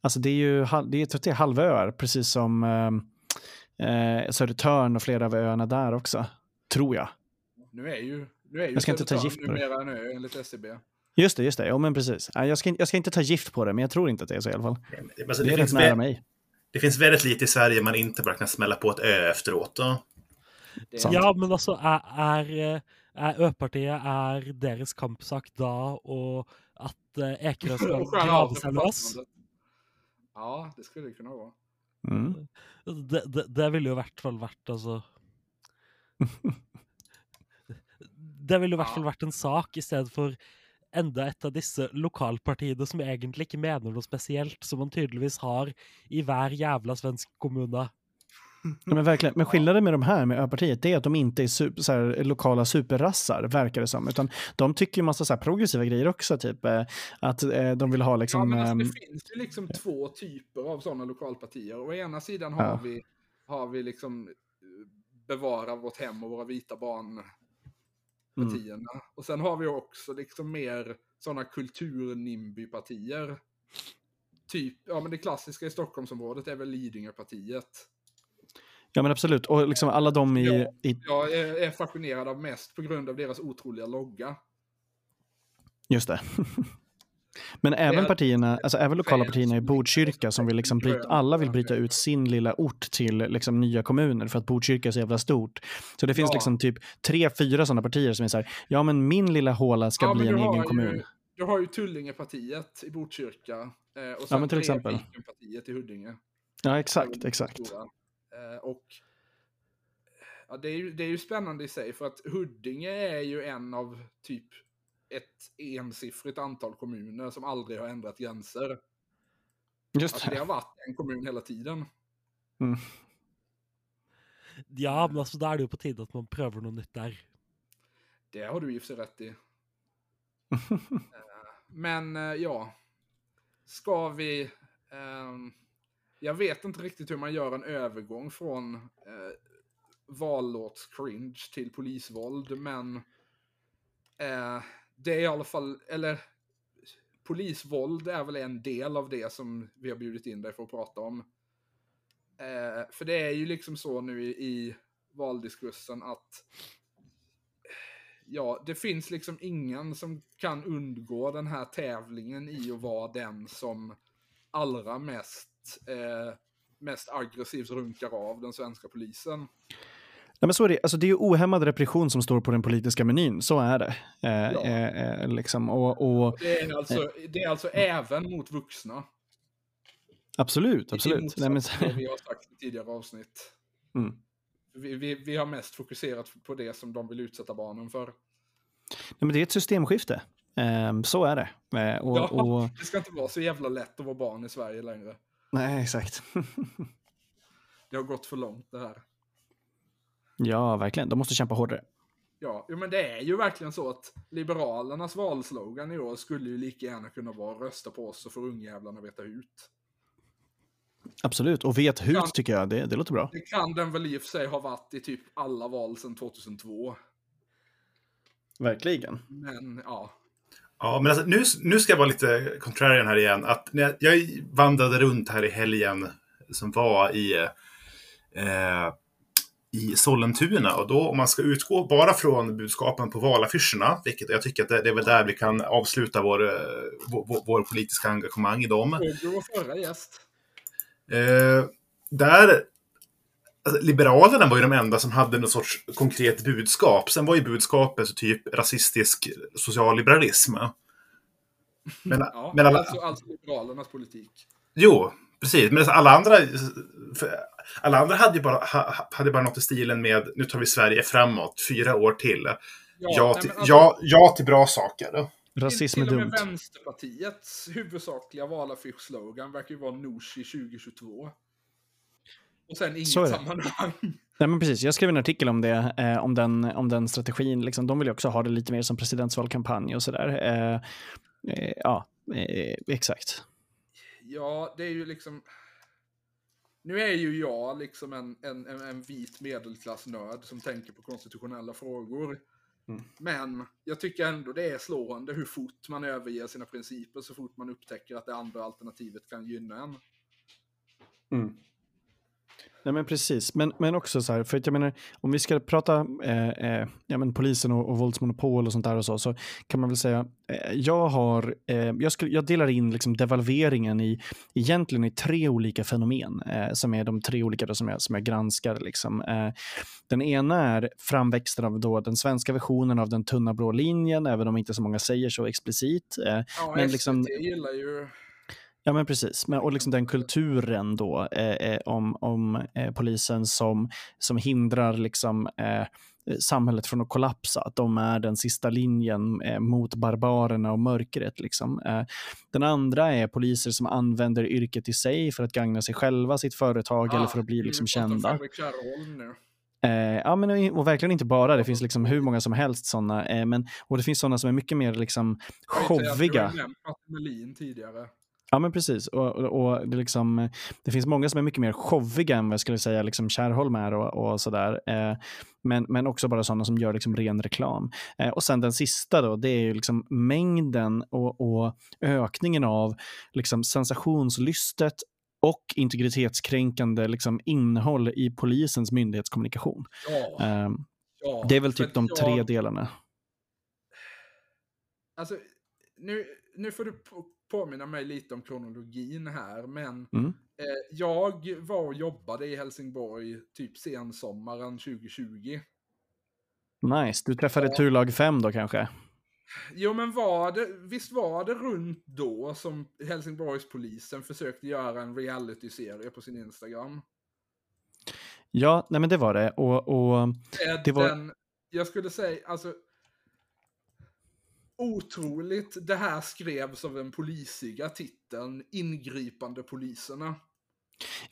Alltså det är ju det är, jag det är halvöar, precis som eh, eh, Södertörn och flera av öarna där också. Tror jag. Nu är ju, nu är ju Jag ska inte ta gift på det. ö enligt SCB. Just det, just det. Jo, men precis. Jag ska, inte- jag ska inte ta gift på det, men jag tror inte att det är så i alla fall. Alltså, Det det, är rätt finns nära mig. det finns väldigt lite i Sverige man inte bara kan smälla på ett ö efteråt. Då. Det. Ja, men altså, er, er, eh, er Ø-partiet er deres kampsak Ekerö skal Och grave det seg på løs? fastlandet. Ja, det skulle det kunna vara. Mm. Det, det, det ville jo i hvert fall vært altså [LAUGHS] Det ville i hvert Ja. fall vært en sak, i stedet for enda et av disse lokalpartiene som egentlig ikke mener noe spesielt, som man tydeligvis har i hver jævla svensk kommune. Ja, men verkligen. Men skillnaden med de här, med Ö-partiet, det är att de inte är super, så här, lokala superrassar, verkar det som. Utan de tycker ju massa så här, progressiva grejer också, typ eh, att eh, de vill ha liksom... ja, men alltså, ehm, det finns ju liksom två typer av sådana lokalpartier. Å ena sidan har Ja. vi, har vi liksom eh, bevara vårt hem och våra vita barn Mm. partierna. Och sen har vi också liksom mer sådana kultur-NIMBY-partier. Typ, ja men det klassiska i Stockholmsområdet är väl Lidingö-partiet. Ja men absolut. Och liksom alla de i... Ja. i Jag är, är fascinerad av mest på grund av deras otroliga logga. just det. [LAUGHS] Men även partierna, alltså även lokala partierna i Botkyrka som vill liksom bryta, alla vill bryta ut sin lilla ort till liksom nya kommuner för att Botkyrka är så jävla stort. Så det finns Ja. liksom typ tre, fyra sådana partier som är så här, ja men min lilla håla ska Ja, bli en egen ju- kommun. Du har ju Tullingepartiet i Botkyrka. Eh, och Ja, sen men till exempel. Vikenpartiet i Huddinge. Ja exakt, exakt. Eh, och ja, det, är ju, det är ju spännande i sig för att Huddinge är ju en av typ ett ensiffrigt antal kommuner som aldrig har ändrat gränser. Just Alltså det det. har varit en kommun hela tiden. Mm. Ja, men altså, da er det jo på tide at man prøver noe nytt der. Det har du i och för sig rätt i. [LAUGHS] Men eh, ja, ska vi... ehm, jag vet inte riktigt hur man gör en övergång från eh, vallåts-cringe till polisvåld, men eh, det är i alla fall, eller polisvåld är väl en del av det som vi har bjudit in dig för att prata om. Eh, för det är ju liksom så nu i, i valdiskursen att ja, det finns liksom ingen som kan undgå den här tävlingen i att vara den som allra mest, eh, mest aggressivt runkar av den svenska polisen. Nej, men så är det. Alltså, det är ju ohämmad repression som står på den politiska menyn, så är det. Eh, Ja. eh, eh, liksom. och, och, Det är alltså, det är alltså även mot vuxna. absolut, absolut. Nej, men, vi har sagt i tidigare avsnitt. mm. Vi, vi, vi har mest fokuserat på det som de vill utsätta barnen för. Nej, men det är ett systemskifte. Eh, så är det. Och, Ja. och, Det ska inte vara så jävla lätt att vara barn i Sverige längre. nej, exakt. [LAUGHS] Det har gått för långt det här. Ja, verkligen. De måste kämpa hårdare. Ja, men det är ju verkligen så att Liberalernas valslogan i år skulle ju lika gärna kunna vara rösta på oss så får ungjävlarna veta ut. Absolut. Och vet hut Ja. tycker jag, det, det låter bra. Det kan den väl i och för sig ha varit i typ alla val sedan 2002. Verkligen. Men ja, Ja, men alltså, nu, nu ska jag vara lite contrarian här igen. Att när jag, jag vandrade runt här i helgen som var i, eh, i Sollentuna. Och då om man ska utgå bara från budskapen på valaffischerna, vilket jag tycker att det, det är väl där vi kan avsluta vår, eh, vår, vår politiska engagemang i dem. Var förra gäst. Eh, där, alltså, Liberalerna var ju de enda som hade något sorts konkret budskap. Sen var ju budskapet så typ rasistisk socialliberalism. Men, Ja, men alla, alltså, alltså Liberalernas politik. jo, precis. Men alla andra, alla andra hade ju bara, ha, hade bara något i stilen med nu tar vi Sverige framåt, fyra år till. Ja, nej, till, alltså, ja, ja till bra saker. Rasism är till och dumt. med Vänsterpartiets huvudsakliga valaffischslogan verkar ju vara Nooshi 2022. Och sen inget Så är det. sammanhang. Nej, men precis. Jag skrev en artikel om det, eh, om, den, om den strategin. Liksom, de vill ju också ha det lite mer som presidentsvalkampanj och sådär. Eh, eh, ja, eh, exakt. Ja, det är ju liksom... Nu är ju jag liksom en, en, en, vit medelklassnörd som tänker på konstitutionella frågor. Mm. Men jag tycker ändå det är slående hur fort man överger sina principer så fort man upptäcker att det andra alternativet kan gynna en. Nej, men precis. Men, men också så här, för att jag menar, om vi ska prata eh, eh, ja, men polisen och, och våldsmonopol och sånt där och så, så kan man väl säga, eh, jag har, eh, jag, skulle, jag delar in liksom devalveringen i, egentligen i tre olika fenomen, eh, som är de tre olika då, som, jag, som jag granskar. Liksom. Eh, den ena är framväxten av då den svenska versionen av den tunna blå linjen, även om inte så många säger så explicit. Ja, men SVT liksom- gillar ju... Ja, men precis. Men, och liksom den kulturen då eh, eh, om, om eh, polisen som, som hindrar liksom, eh, samhället från att kollapsa. Att de är den sista linjen eh, mot barbarerna och mörkret. Liksom. Eh, den andra är poliser som använder yrket i sig för att gagna sig själva, sitt företag eller för att bli liksom, nu pratar kända. Eh, ja, men, och verkligen inte bara. Det finns liksom hur många som helst sådana. Eh, men, och det finns sådana som är mycket mer liksom, Jag showiga. har ju nämnt Melin tidigare. Ja, men precis. Och, och, det, liksom, det finns många som är mycket mer showiga än vad jag skulle säga liksom Kärrholm är och, och sådär. Eh, men, men också bara sådana som gör liksom ren reklam. Eh, och sen den sista då, det är ju liksom mängden och, och ökningen av liksom sensationslystet och integritetskränkande liksom innehåll i polisens myndighetskommunikation. Ja, Eh, ja. det är väl typ de jag- tre delarna. Alltså, nu, nu får du påminna mig lite om kronologin här, men Mm. eh, jag var och jobbade i Helsingborg typ sensommaren 2020. Nice. Du träffade Ja. turlag 5 då kanske? Jo men var det, visst var det runt då som Helsingborgspolisen försökte göra en reality-serie på sin Instagram? Ja, nej men det var det. Och, och Det var- Den, jag skulle säga, alltså otroligt, det här skrevs av den polisiga titeln Ingripande poliserna.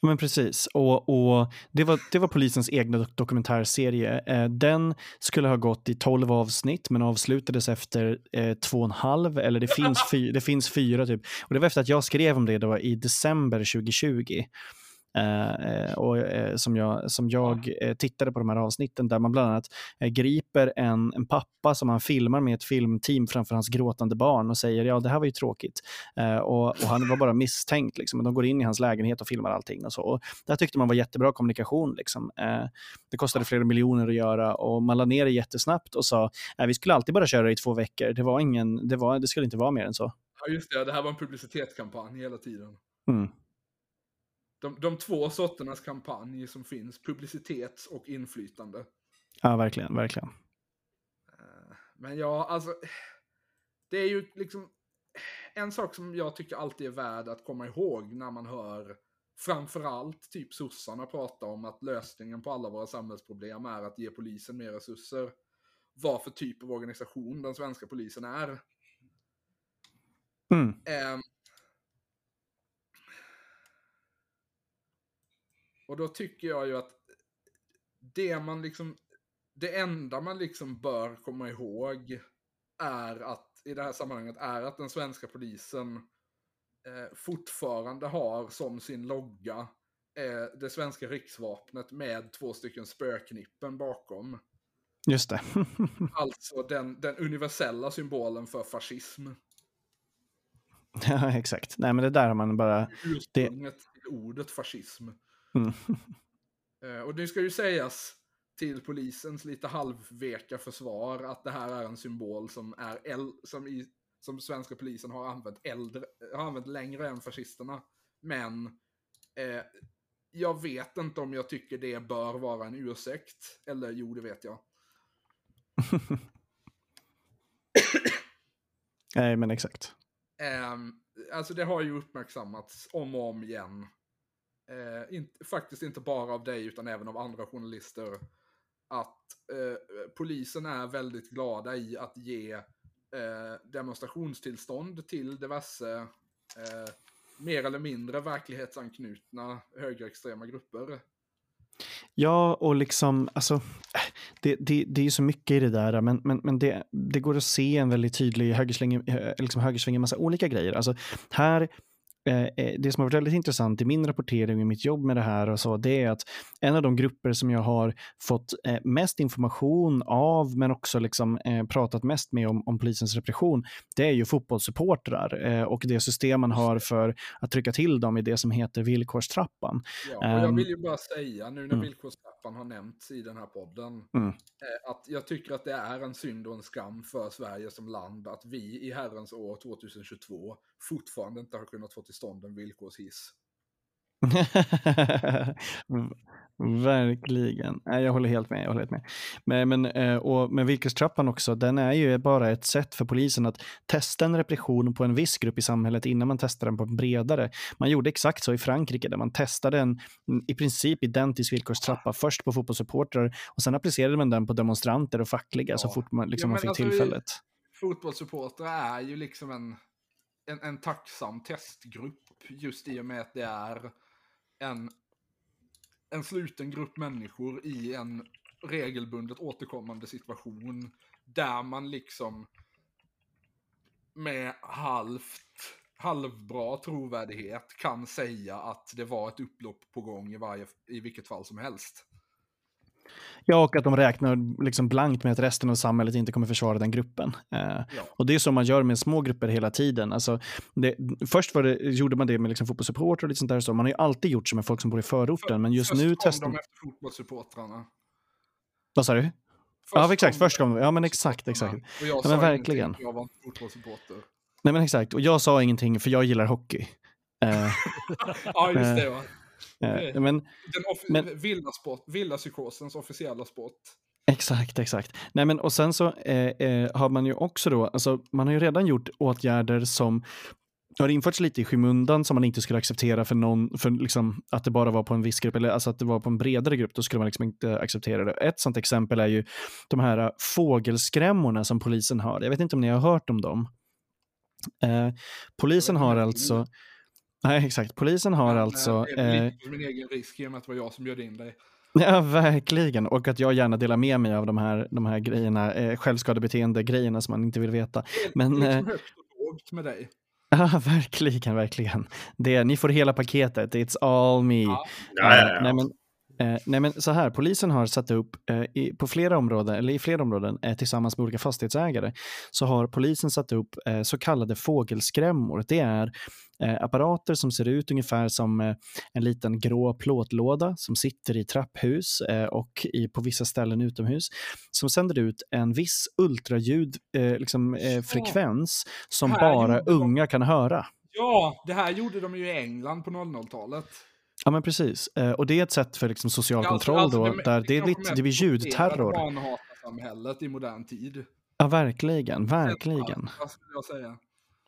Ja, men precis. Och, och det, var, det var polisens egna dok- dokumentärserie. Eh, den skulle ha gått i 12 avsnitt men avslutades efter eh, två och en halv. Eller det finns, [LAUGHS] fy, det finns fyra typ. Och det var efter att jag skrev om det då i december 2020. Eh, eh, och, eh, som jag, som jag eh, tittade på de här avsnitten där man bland annat eh, griper en, en pappa som han filmar med ett filmteam framför hans gråtande barn och säger ja det här var ju tråkigt. Eh, och, och han var bara misstänkt. Liksom. Och de går in i hans lägenhet och filmar allting. och så. Och det här tyckte man var jättebra kommunikation. Liksom. Det kostade flera miljoner att göra och man la ner det jättesnabbt och sa vi skulle alltid bara köra i två veckor. Det, var ingen, det, var, det skulle inte vara mer än så. Ja just det, det här var en publicitetskampanj hela tiden. Mm. De, de två sorternas kampanj som finns, publicitets och inflytande. Ja, verkligen. verkligen. Eh, Men ja, alltså. Det är ju liksom en sak som jag tycker alltid är värd att komma ihåg när man hör framförallt typ sossarna prata om att lösningen på alla våra samhällsproblem är att ge polisen mer resurser. Vad för typ av organisation den svenska polisen är. Mm. Och då tycker jag ju att det man liksom, det enda man liksom bör komma ihåg är att, i det här sammanhanget, är att den svenska polisen eh, fortfarande har som sin logga eh, det svenska riksvapnet med två stycken spöknippen bakom. Just det. [LAUGHS] Alltså den, den universella symbolen för fascism. ja, exakt. Nej, men det där har man bara... ursprunget till ordet fascism. Mm. Eh, Och det ska ju sägas till polisens lite halvveka försvar att det här är en symbol som är äl- som, i, som svenska polisen har använt, äldre, har använt längre än fascisterna. Men eh, jag vet inte om jag tycker det bör vara en ursäkt. Eller jo, det vet jag. [COUGHS] Nej, men exakt. Ehm, alltså det har ju uppmärksammats om och om igen. Eh, faktiskt inte bara av dig utan även av andra journalister. Att eh, polisen är väldigt glada i att ge eh, demonstrationstillstånd till diverse eh, mer eller mindre verklighetsanknutna högerextrema grupper. Ja, och liksom, alltså, det, det, det är ju så mycket i det där, men, men, men det, det går att se en väldigt tydlig högersväng, eh, liksom högersväng i massa olika grejer. Alltså, här, det som har varit väldigt intressant i min rapportering och mitt jobb med det här och så, det är att en av de grupper som jag har fått eh, mest information av, men också liksom, eh, pratat mest med om, om polisens repression, det är ju fotbollssupportrar eh, och det system man har för att trycka till dem i det som heter villkorstrappan. Ja, och jag Ehm, vill ju bara säga nu när mm. villkorstrappan har nämnts i den här podden, Mm. eh, att jag tycker att det är en synd och en skam för Sverige som land att vi i herrens år 2022 fortfarande inte har kunnat få till stånd en villkorshiss. [LAUGHS] Verkligen. Nej, jag håller helt med. Jag håller helt med. Men, men, eh, och med villkorstrappan också, den är ju bara ett sätt för polisen att testa en repression på en viss grupp i samhället innan man testar den på en bredare. Man gjorde exakt så i Frankrike där man testade en i princip identisk villkorstrappa först på fotbollssupportrar och sen applicerade man den på demonstranter och fackliga så Ja. fort man, liksom, Ja, man men fick alltså, tillfället. Fotbollssupportrar är ju liksom en, en, en tacksam testgrupp just i och med att det är en, en sluten grupp människor i en regelbundet återkommande situation där man liksom med halvt, halvbra trovärdighet kan säga att det var ett upplopp på gång i, varje, i vilket fall som helst. Ja, och att de räknar liksom blankt med att resten av samhället inte kommer försvara den gruppen. Eh, Ja. och det är så man gör med små grupper hela tiden. Alltså, det, först var det, gjorde man det med liksom fotbollssupportrar och lite sånt där. Så. Man har ju alltid gjort så med folk som bor i förorten, men just Först nu testar de efter fotbollssupportrarna. Vad sa du? Ja, exakt, först kom de. Ja, men exakt, exakt. Och jag men sa verkligen. ingenting, Jag var inte fotbollssupporter. Nej, men exakt. Och jag sa ingenting för jag gillar hockey. Eh, [LAUGHS] Ja, just Eh, det. Va? Eh, men Den off- Men- villasport, villapsykosens officiella sport. Exakt, exakt. Nej, men, och sen så eh, eh, har man ju också då, alltså, man har ju redan gjort åtgärder som har införts lite i skymundan som man inte skulle acceptera för någon, för liksom att det bara var på en viss grupp, eller alltså att det var på en bredare grupp, då skulle man liksom inte acceptera det. Ett sånt exempel är ju de här eh, fågelskrämmorna som polisen har. Jag vet inte om ni har hört om dem. Eh, polisen har alltså, nej exakt, polisen har Men, alltså, eh, det är eh, lite på min egen risk med att det var jag som bjöd in dig. Ja, verkligen. Och att jag gärna delar med mig av de här, de här grejerna, eh, självskadebeteende-grejerna som man inte vill veta. Men, det är eh, liksom högt och lågt med dig. [LAUGHS] Ja, verkligen, verkligen. Det, ni får hela paketet. It's all me. Ja. Ja, ja, Eh, ja. nej, men, eh, nej, men så här, polisen har satt upp eh, i, på flera områden, eller i flera områden eh, tillsammans med olika fastighetsägare, så har polisen satt upp eh, så kallade fågelskrämmor. Det är eh, apparater som ser ut ungefär som eh, en liten grå plåtlåda som sitter i trapphus och i, på vissa ställen utomhus, som sänder ut en viss ultraljud eh, liksom, frekvens som bara unga kan höra. Ja, det här gjorde de ju i England på 00-talet. Ja, men precis. Eh, och det är ett sätt för liksom, social Ja, alltså- kontroll alltså, då, det- där det, är lite, det blir ljudterror. barnhatarsamhället i modern tid. Ja, verkligen, verkligen. Vad skulle jag säga?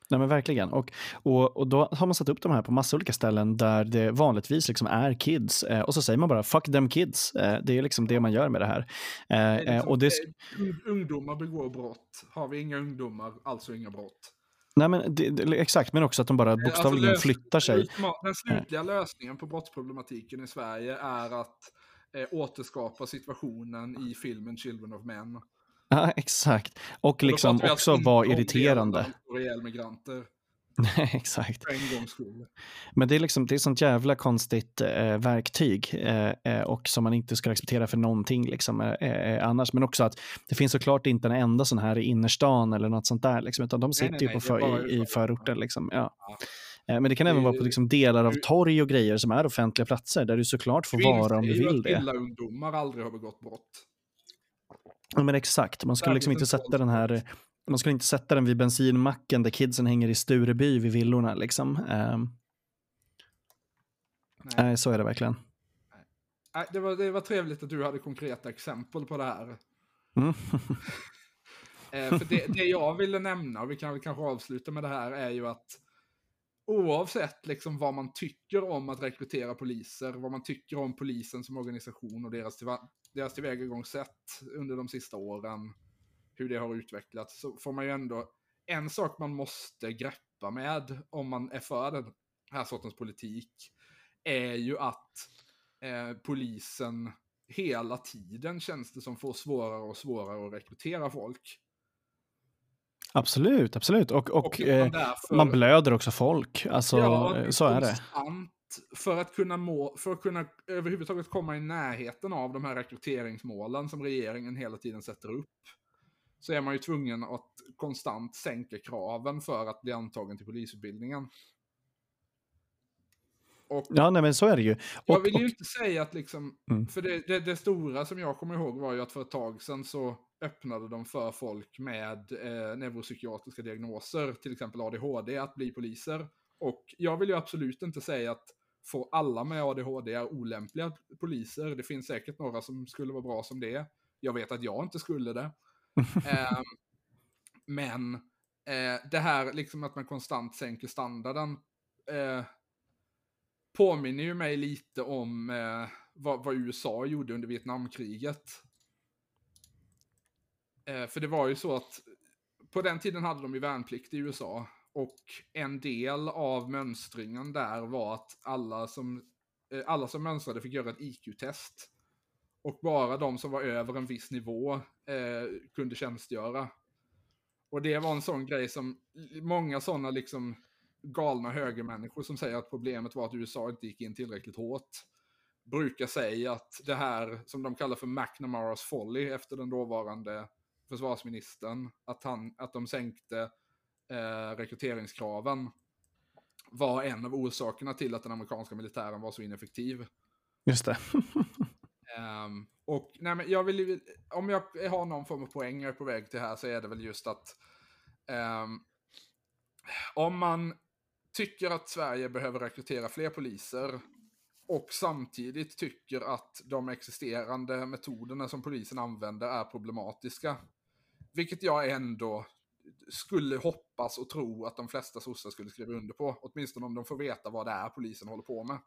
Nej, men verkligen. Och, och, och då har man satt upp de här på massa olika ställen där det vanligtvis liksom är kids. Eh, och så säger man bara fuck them kids. Eh, det är liksom det man gör med det här. Eh, Det är eh, liksom, och det, ung- ungdomar begår brott. Har vi inga ungdomar, alltså inga brott. Nej, men det, det, exakt, men också att de bara alltså bokstavligen lös- flyttar sig. Den slutliga lösningen på brottsproblematiken i Sverige är att eh, återskapa situationen i filmen Children of Men. Ja, [LAUGHS] exakt. Och liksom alltså också vara irriterande. ihjäl migranter. Nej, [LAUGHS] exakt. Men det är liksom det är sånt jävla konstigt eh, verktyg eh, eh, och som man inte ska acceptera för någonting liksom, eh, eh, annars. Men också att det finns såklart inte en enda sån här i innerstan eller något sånt där, liksom, utan de sitter nej, ju nej, på det är för, i, i förorten. Liksom, ja. Eh, men det kan Det även vara på ju- liksom, delar av torg och grejer som är offentliga platser där du såklart får vara om du ju vill att det. villaungdomar aldrig har begått brott. Ja, men exakt, man skulle liksom inte sätta den här man skulle inte sätta den vid bensinmacken där kidsen hänger i Stureby vid villorna. Liksom. Ehm, Nej. så är det verkligen. Nej, det, var, det var trevligt att du hade konkreta exempel på det här. Mm. [LAUGHS] Eh, för det, det jag ville nämna, och vi kan väl kanske avsluta med det här, är ju att oavsett liksom vad man tycker om att rekrytera poliser, vad man tycker om polisen som organisation och deras, deras tillvägagångssätt under de sista åren, hur det har utvecklats, så får man ju ändå, en sak man måste greppa med om man är för den här sortens politik, är ju att eh, polisen hela tiden känns det som får svårare och svårare att rekrytera folk. Absolut, absolut. Och, och, Och eh, man därför- man blöder också folk. Alltså, Ja, så är det. För att, kunna må, för att kunna överhuvudtaget komma i närheten av de här rekryteringsmålen som regeringen hela tiden sätter upp. Så är man ju tvungen att konstant sänka kraven för att bli antagen till polisutbildningen. Och Ja, nej, men så är det ju. jag Och, vill ju och, inte säga att liksom, Mm. för det, det, det stora som jag kommer ihåg var ju att för ett tag sedan så öppnade de för folk med eh, neuropsykiatriska diagnoser, till exempel ADHD, att bli poliser. Och jag vill ju absolut inte säga att få alla med ADHD är olämpliga poliser. Det finns säkert några som skulle vara bra som det. Jag vet att jag inte skulle det. [LAUGHS] eh, men eh, det här liksom att man konstant sänker standarden eh, påminner ju mig lite om eh, vad, vad USA gjorde under Vietnamkriget. Eh, för det var ju så att på den tiden hade de ju värnplikt i USA. Och en del av mönstringen där var att alla som, eh, alla som mönstrade fick göra ett IQ-test. Och bara de som var över en viss nivå eh, kunde tjänstgöra. Och det var en sån grej som många sådana liksom galna högermänniskor som säger att problemet var att USA inte gick in tillräckligt hårt. Brukar säga att det här som de kallar för McNamaras folly efter den dåvarande försvarsministern, att, han, att de sänkte eh, rekryteringskraven var en av orsakerna till att den amerikanska militären var så ineffektiv. just det. [LAUGHS] Um, och nej, men jag vill, om jag har någon form av poäng jag är på väg till här så är det väl just att um, om man tycker att Sverige behöver rekrytera fler poliser och samtidigt tycker att de existerande metoderna som polisen använder är problematiska. Vilket jag ändå skulle hoppas och tro att de flesta sossar skulle skriva under på. Åtminstone om de får veta vad det är polisen håller på med.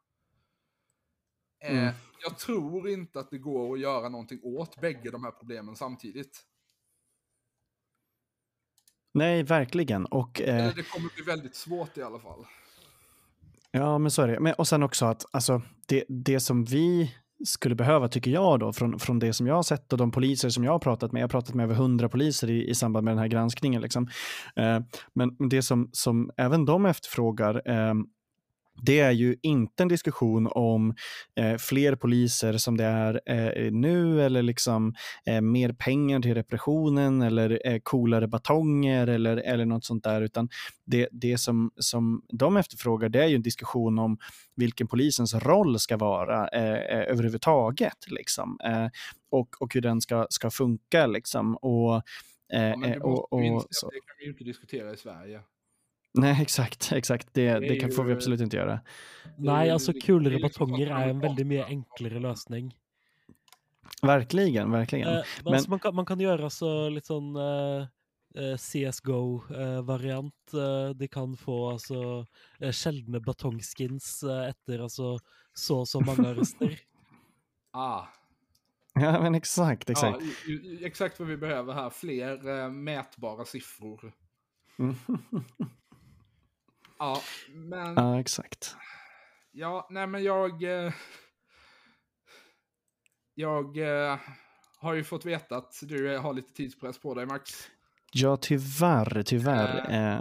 Eh, Mm. Jag tror inte att det går att göra någonting åt bägge de här problemen samtidigt. Nej, verkligen. Och, eh, Eller det kommer bli väldigt svårt i alla fall. Ja, men så är det. Men, och sen också att alltså, det, det som vi skulle behöva, tycker jag, då, från, från det som jag har sett och de poliser som jag har pratat med, jag har pratat med över hundra poliser i, i samband med den här granskningen. Liksom. Eh, men det som, som även de efterfrågar, eh, det är ju inte en diskussion om eh, fler poliser som det är eh, nu eller liksom eh, mer pengar till repressionen eller eh, coolare batonger eller, eller något sånt där, utan det, det som, som de efterfrågar det är ju en diskussion om vilken polisens roll ska vara eh, eh, överhuvudtaget. Liksom. Eh, och, och hur den ska, ska funka. Liksom. Och, Ja, men du måste och, och, att det kan vi ju inte diskutera i Sverige. Nej, [LAUGHS] exakt. exakt. Det, det kan, får vi absolut inte göra. Nej, alltså är liksom batonger är en väldigt mycket enklare lösning. Verkligen, verkligen. Eh, Men- altså, man, kan, man kan gjøre så litt sånn eh, eh, CSGO-variant. Eh, de kan få altså eh, sjeldne batongskins eh, etter altså så så mange arrester. [LAUGHS] Ah, Ja, men exakt. exakt. Ja, exakt vad vi behöver här. Fler eh, mätbara siffror. Mm. [LAUGHS] Ja, men... ja, exakt. Ja, nej men jag... Eh, jag eh, har ju fått veta att du eh, har lite tidspress på dig, Max. Ja, tyvärr, tyvärr. Eh,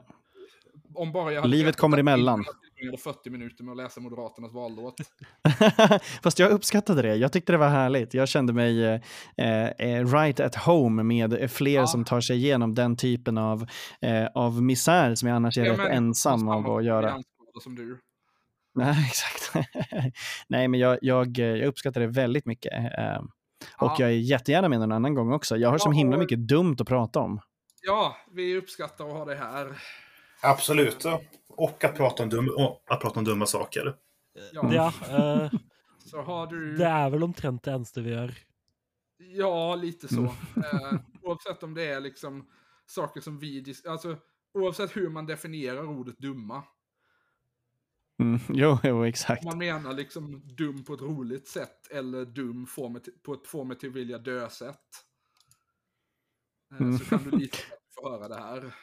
Om bara jag Livet kommer emellan. Tillbringade 40 minuter med att läsa Moderaternas vallåt. [LAUGHS] Fast jag uppskattade det. Jag tyckte det var härligt. Jag kände mig eh, eh, right at home med fler Ja. som tar sig igenom den typen av, eh, av misär som jag annars är Jag rätt ensam av att göra. som du. [LAUGHS] Nej, exakt. [LAUGHS] Nej, men jag, jag, jag uppskattar det väldigt mycket. Eh, och Ja. jag är jättegärna med någon annan gång också. Jag har Ja, himla och- mycket dumt att prata om. Ja, vi uppskattar att ha dig här. Absolut. Och att prata om, dum, att prata om dumma saker. Ja, Ja, eh, [LAUGHS] så har du... det er vel omtrent det eneste vi gjør. Ja, lite så. Mm. Eh, oavsett om det är liksom saker som vi... Alltså, oavsett hur man definierar ordet dumma. Mm, [LAUGHS] jo, jo, exakt. Om man menar liksom dum på ett roligt sätt eller dum får mig till, på ett får mig till vilja dö-sätt. Eh, Mm. Så kan du du [LAUGHS] får höra det här.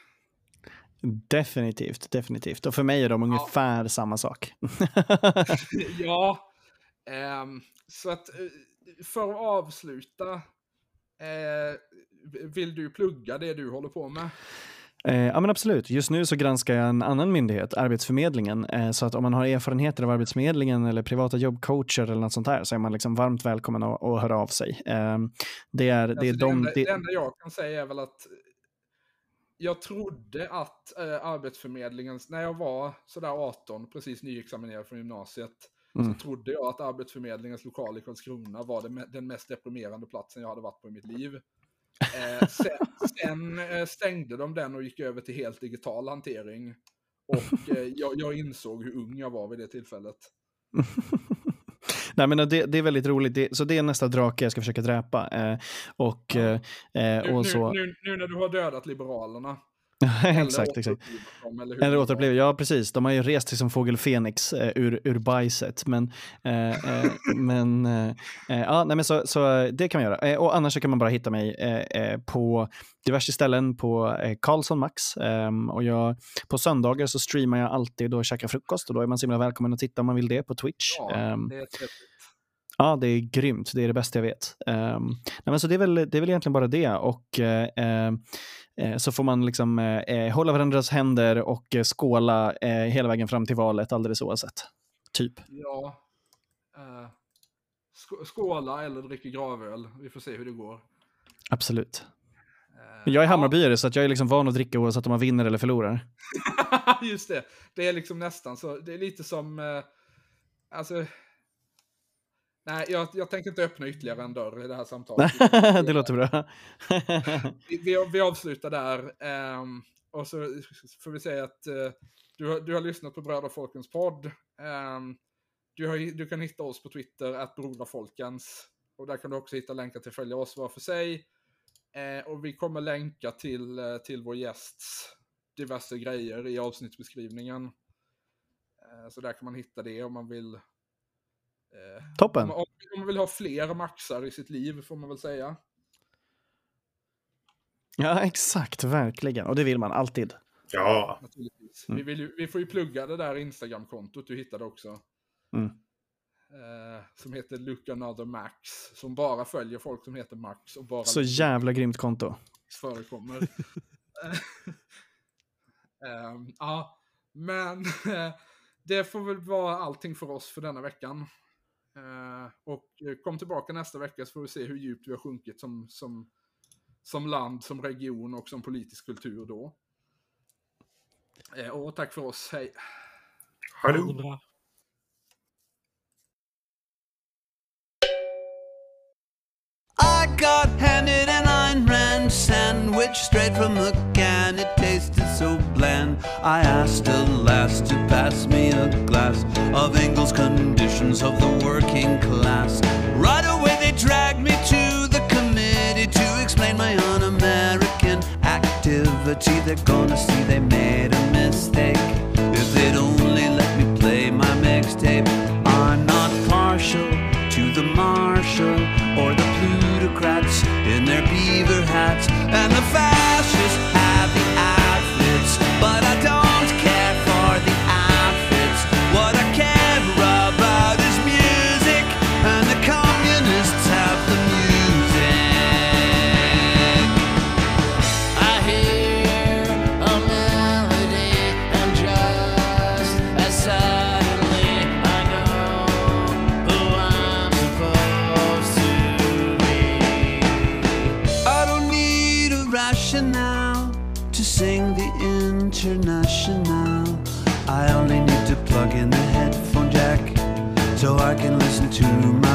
Definitivt, definitivt. Och för mig är de ungefär samma sak. [LAUGHS] ja, ehm, så att eh, för att avsluta. Eh, vill du plugga det du håller på med? Eh, ja, men absolut. Just nu så granskar jag en annan myndighet, Arbetsförmedlingen. Eh, så att om man har erfarenheter av Arbetsförmedlingen eller privata jobbcoacher eller något sånt här så är man liksom varmt välkommen att, att höra av sig. Eh, det är, det är Alltså, de... enda, det- det enda jag kan säga är väl att jag trodde att eh, Arbetsförmedlingens, när jag var sådär 18, precis nyexaminerad från gymnasiet, Mm. så trodde jag att Arbetsförmedlingens lokal i Karlskrona var det, den mest deprimerande platsen jag hade varit på i mitt liv. Eh, sen sen eh, stängde de den och gick över till helt digital hantering. Och eh, jag, jag insåg hur ung jag var vid det tillfället. [LAUGHS] Nej, men det, det är väldigt roligt. Det, så det är nästa drake jag ska försöka dräpa. Eh, och, eh, Nu, och nu, så... nu, nu när du har dödat Liberalerna. [LAUGHS] exakt, exakt. dem, eller återuppleva, ja precis. De har ju rest sig som fågel Fenix eh, ur, ur bajset. Men, eh, eh, [LAUGHS] men, eh, eh, ja, nej, men så, så eh, det kan man göra. Och annars kan man bara hitta mig på diverse ställen på eh, Karlsson Max. Ehm, och jag, på söndagar så streamar jag alltid och käkar frukost och då är man så himla välkommen att titta om man vill det på Twitch. Ja, Ehm, det är. Ja, det är grymt. Det är det bästa jag vet. Um, nej, men så det, är väl, det är väl egentligen bara det. Och eh, Så får man liksom eh, hålla varandras händer och eh, skåla eh, hela vägen fram till valet alldeles oavsett. Typ. Ja. Eh, sk- skåla eller dricka gravöl. Vi får se hur det går. Absolut. Eh, Men jag är Hammarbyare så att jag är liksom van att dricka oavsett om man vinner eller förlorar. [LAUGHS] Just det. Det är liksom nästan så. Det är lite som... Eh, alltså... Nej, jag, jag tänker inte öppna ytterligare en dörr i det här samtalet. [LAUGHS] det låter bra. vi, vi, vi avslutar där. ehm, och så får vi säga att eh, du, du har lyssnat på Bröder Folkens podd. Ehm, du, har, du kan hitta oss på Twitter, att Broderfolkens. Och där kan du också hitta länkar till följa oss var för sig. Eh, och vi kommer länka till, eh, till vår gästs diverse grejer i avsnittsbeskrivningen. Eh, så där kan man hitta det om man vill. Eh, Toppen. om, om man vill ha fler maxar i sitt liv får man väl säga. Ja, exakt. Verkligen. Och det vill man alltid. Ja, Naturligtvis. Mm. Vi, vill ju, vi får ju plugga det där Instagram-kontot du hittade också. Mm. Eh, som heter Look Another Max. Som bara följer folk som heter Max och bara Så jävla grymt konto. [LAUGHS] Förekommer. [LAUGHS] Ehm, ja, men [LAUGHS] eh, det får väl vara allting för oss för denna veckan. Eh, och eh, kom tillbaka nästa vecka så får vi se hur djupt vi har sjunkit som, som, som land, som region och som politisk kultur då. Eh, och tack för oss, hej. Hallå. I got handed an Ayn Rand sandwich straight from the can. It tasted so I asked a lass to pass me a glass of Engels' conditions of the working class. Right away they dragged me to the committee to explain my un-American activity. They're gonna see they made a mistake if they'd only let me play my mixtape. Plug in the headphone jack so I can listen to my